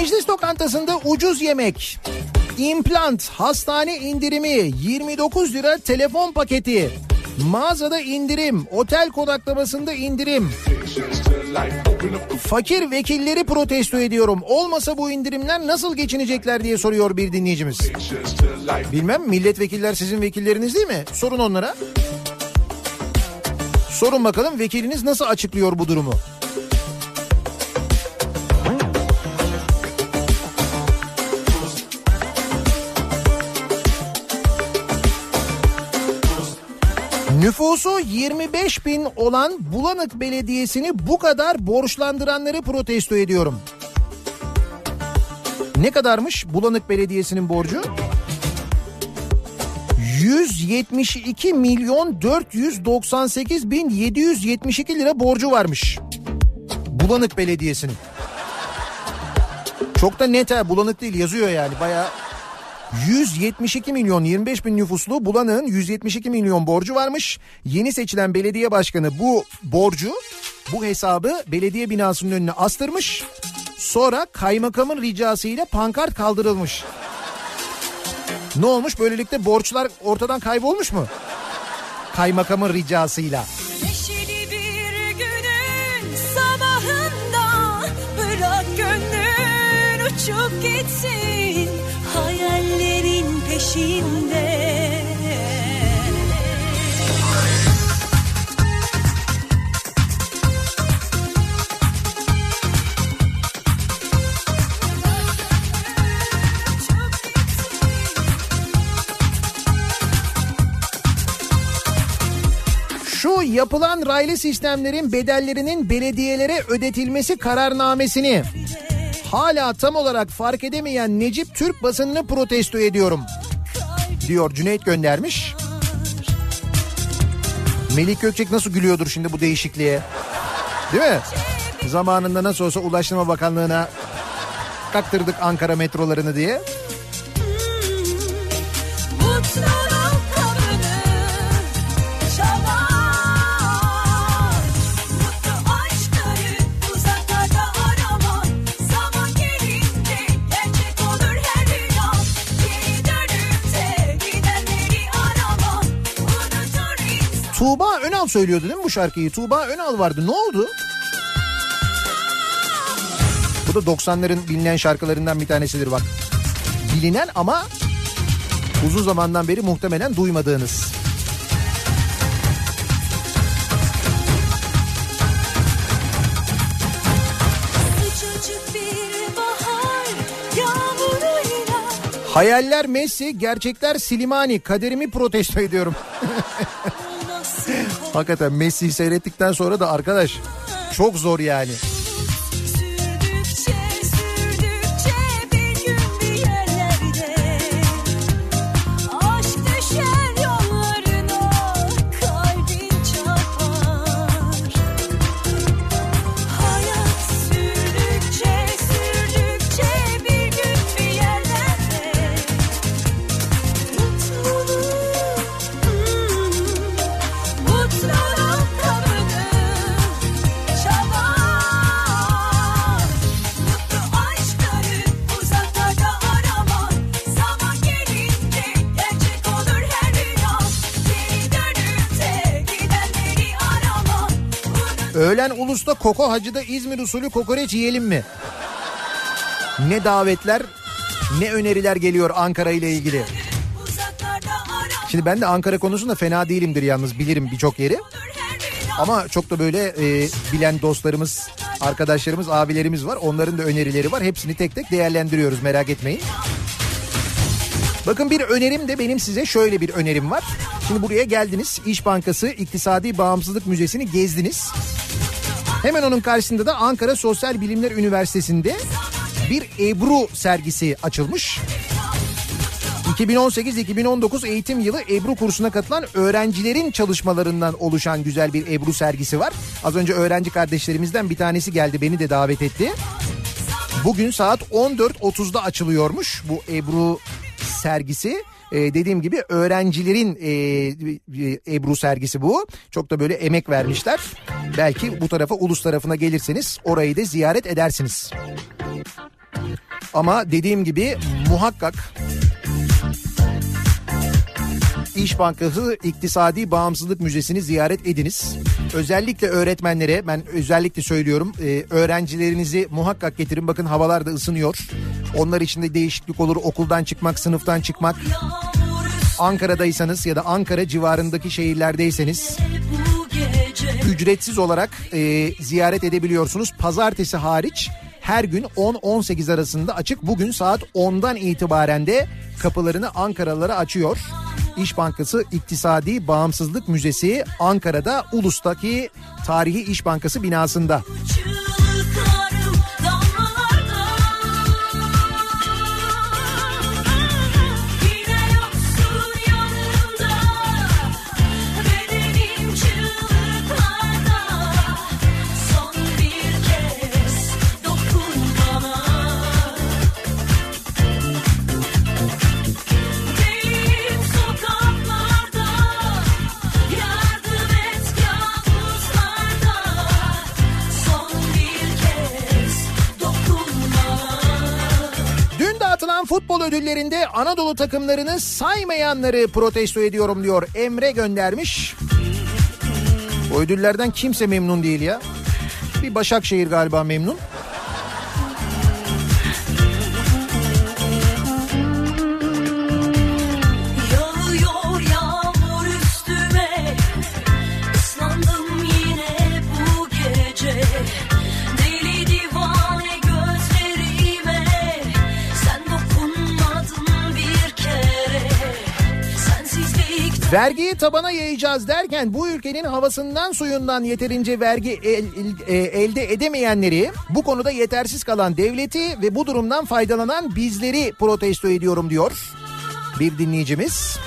Speaker 1: Nişantaşı'nda ucuz yemek. implant, hastane indirimi, 29 lira telefon paketi. Mağazada indirim, otel konaklamasında indirim. Fakir vekilleri protesto ediyorum. Olmasa bu indirimler nasıl geçinecekler diye soruyor bir dinleyicimiz. Bilmem milletvekiller sizin vekilleriniz değil mi? Sorun onlara. Sorun bakalım vekiliniz nasıl açıklıyor bu durumu? Nüfusu 25 bin olan Bulanık Belediyesi'ni bu kadar borçlandıranları protesto ediyorum. Ne kadarmış Bulanık Belediyesi'nin borcu? 172 milyon 498 bin 772 lira borcu varmış. Bulanık Belediyesi'nin. Çok da net ha bulanık değil yazıyor yani bayağı 172 milyon 25 bin nüfuslu Bulanık'ın 172 milyon borcu varmış. Yeni seçilen belediye başkanı bu borcu bu hesabı belediye binasının önüne astırmış. Sonra kaymakamın ricasıyla pankart kaldırılmış. Ne olmuş böylelikle borçlar ortadan kaybolmuş mu? Kaymakamın ricasıyla.
Speaker 4: Sabahında gitsin hayallerin peşinde.
Speaker 1: Şu yapılan raylı sistemlerin bedellerinin belediyelere ödetilmesi kararnamesini hala tam olarak fark edemeyen Necip Türk basınını protesto ediyorum. Diyor Cüneyt göndermiş. Melik Gökçek nasıl gülüyordur şimdi bu değişikliğe? Değil mi? Zamanında nasıl olsa Ulaştırma Bakanlığı'na kaktırdık Ankara metrolarını diye. Tuğba Önal söylüyordu değil mi bu şarkıyı? Tuğba Önal vardı. Ne oldu? Bu da 90'ların bilinen şarkılarından bir tanesidir bak. Bilinen ama uzun zamandan beri muhtemelen duymadığınız. Hayaller Messi, gerçekler Silimani. Kaderimi protesto ediyorum. Hakikaten Messi'yi seyrettikten sonra da arkadaş çok zor yani. Öğlen Ulus'ta Koko Hacı'da İzmir usulü kokoreç yiyelim mi? Ne davetler ne öneriler geliyor Ankara ile ilgili. Şimdi ben de Ankara konusunda fena değilimdir yalnız bilirim birçok yeri. Ama çok da böyle e, bilen dostlarımız, arkadaşlarımız, abilerimiz var. Onların da önerileri var. Hepsini tek tek değerlendiriyoruz merak etmeyin. Bakın bir önerim de benim size şöyle bir önerim var. Şimdi buraya geldiniz. İş Bankası İktisadi Bağımsızlık Müzesi'ni gezdiniz. Hemen onun karşısında da Ankara Sosyal Bilimler Üniversitesi'nde bir Ebru sergisi açılmış. 2018-2019 eğitim yılı Ebru kursuna katılan öğrencilerin çalışmalarından oluşan güzel bir Ebru sergisi var. Az önce öğrenci kardeşlerimizden bir tanesi geldi beni de davet etti. Bugün saat 14.30'da açılıyormuş bu Ebru sergisi. Ee, dediğim gibi öğrencilerin e, Ebru sergisi bu. Çok da böyle emek vermişler. Belki bu tarafa ulus tarafına gelirseniz orayı da ziyaret edersiniz. Ama dediğim gibi muhakkak İş Bankası İktisadi Bağımsızlık Müzesi'ni ziyaret ediniz. Özellikle öğretmenlere ben özellikle söylüyorum e, öğrencilerinizi muhakkak getirin. Bakın havalar da ısınıyor. Onlar için de değişiklik olur okuldan çıkmak, sınıftan çıkmak. Ankara'daysanız ya da Ankara civarındaki şehirlerdeyseniz ücretsiz olarak e, ziyaret edebiliyorsunuz. Pazartesi hariç her gün 10-18 arasında açık. Bugün saat 10'dan itibaren de kapılarını Ankaralılara açıyor. İş Bankası İktisadi Bağımsızlık Müzesi Ankara'da Ulus'taki Tarihi İş Bankası binasında.
Speaker 10: Çığlıklarım
Speaker 1: ödüllerinde Anadolu takımlarını saymayanları protesto ediyorum diyor. Emre göndermiş. O ödüllerden kimse memnun değil ya. Bir Başakşehir galiba memnun. Vergiyi tabana yayacağız derken bu ülkenin havasından suyundan yeterince vergi el- el- e, elde edemeyenleri bu konuda yetersiz kalan devleti ve bu durumdan faydalanan bizleri protesto ediyorum diyor bir dinleyicimiz.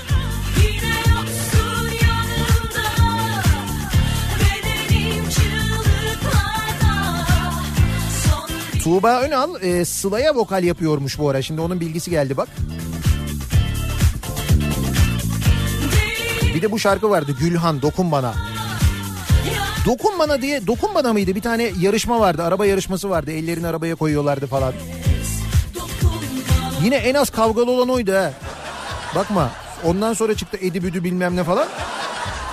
Speaker 1: Tuğba Önal e, Sıla'ya vokal yapıyormuş bu ara. Şimdi onun bilgisi geldi bak. De bu şarkı vardı Gülhan Dokun Bana. Dokun Bana diye Dokun Bana mıydı? Bir tane yarışma vardı. Araba yarışması vardı. Ellerini arabaya koyuyorlardı falan. Yine en az kavgalı olan oydu ha. Bakma. Ondan sonra çıktı Edi Büdü bilmem ne falan.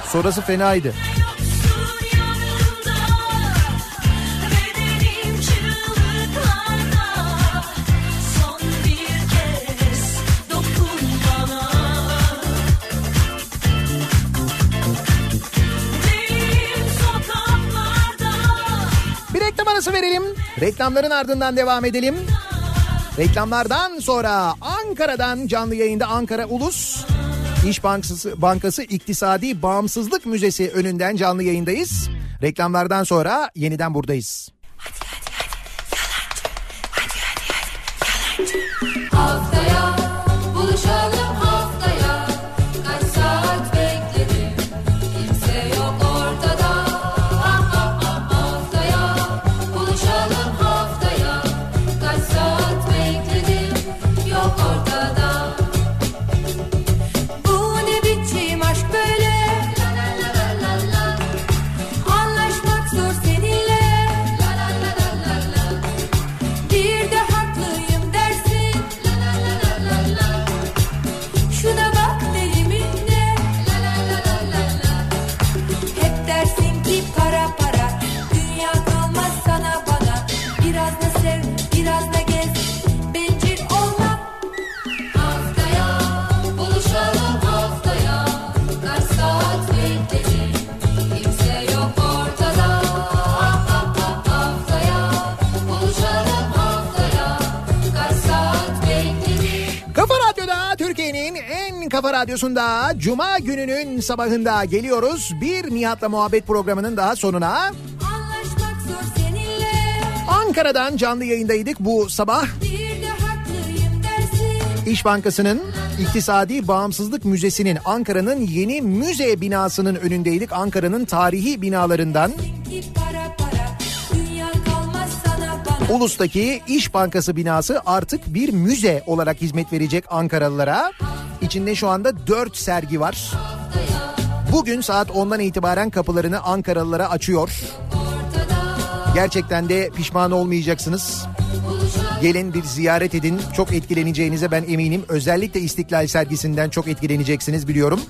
Speaker 1: Sonrası fenaydı. Verelim. Reklamların ardından devam edelim. Reklamlardan sonra Ankara'dan canlı yayında Ankara Ulus İş Bankası, Bankası İktisadi Bağımsızlık Müzesi önünden canlı yayındayız. Reklamlardan sonra yeniden buradayız. Radyosunda Cuma gününün sabahında geliyoruz. Bir Nihat'la muhabbet programının daha sonuna. Ankara'dan canlı yayındaydık bu sabah. İş Bankası'nın İktisadi Bağımsızlık Müzesi'nin Ankara'nın yeni müze binasının önündeydik. Ankara'nın tarihi binalarından Ulus'taki İş Bankası binası artık bir müze olarak hizmet verecek Ankaralılara. İçinde şu anda 4 sergi var. Bugün saat 10'dan itibaren kapılarını Ankaralılara açıyor. Gerçekten de pişman olmayacaksınız. Gelin bir ziyaret edin. Çok etkileneceğinize ben eminim. Özellikle İstiklal sergisinden çok etkileneceksiniz biliyorum.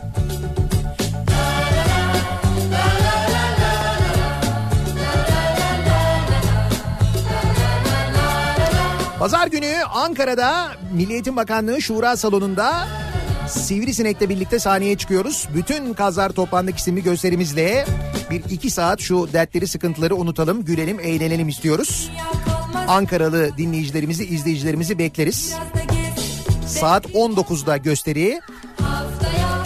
Speaker 1: Pazar günü Ankara'da Milli Eğitim Bakanlığı Şura Salonu'nda Sivrisinek'le birlikte sahneye çıkıyoruz. Bütün Kazlar Toplandık isimli gösterimizle bir iki saat şu dertleri sıkıntıları unutalım, gülelim, eğlenelim istiyoruz. Ankaralı dinleyicilerimizi, izleyicilerimizi bekleriz. Saat 19'da gösteri.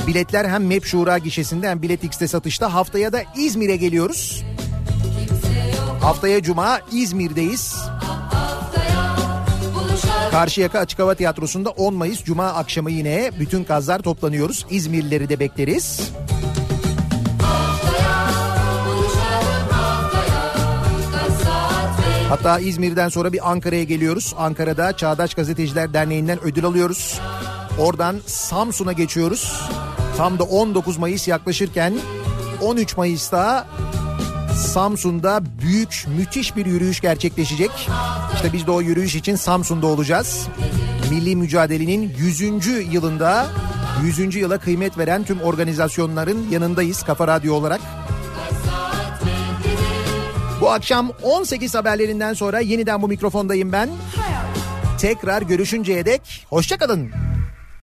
Speaker 1: Biletler hem MEP Şura gişesinde hem Bilet X'te satışta. Haftaya da İzmir'e geliyoruz. Haftaya Cuma İzmir'deyiz. Karşıyaka Açık Hava Tiyatrosu'nda 10 Mayıs Cuma akşamı yine bütün kazlar toplanıyoruz. İzmirlileri de bekleriz. Hatta İzmir'den sonra bir Ankara'ya geliyoruz. Ankara'da Çağdaş Gazeteciler Derneği'nden ödül alıyoruz. Oradan Samsun'a geçiyoruz. Tam da 19 Mayıs yaklaşırken 13 Mayıs'ta Samsun'da büyük müthiş bir yürüyüş gerçekleşecek. İşte biz de o yürüyüş için Samsun'da olacağız. Milli mücadelenin 100. yılında 100. yıla kıymet veren tüm organizasyonların yanındayız Kafa Radyo olarak. Bu akşam 18 haberlerinden sonra yeniden bu mikrofondayım ben. Tekrar görüşünceye dek hoşçakalın.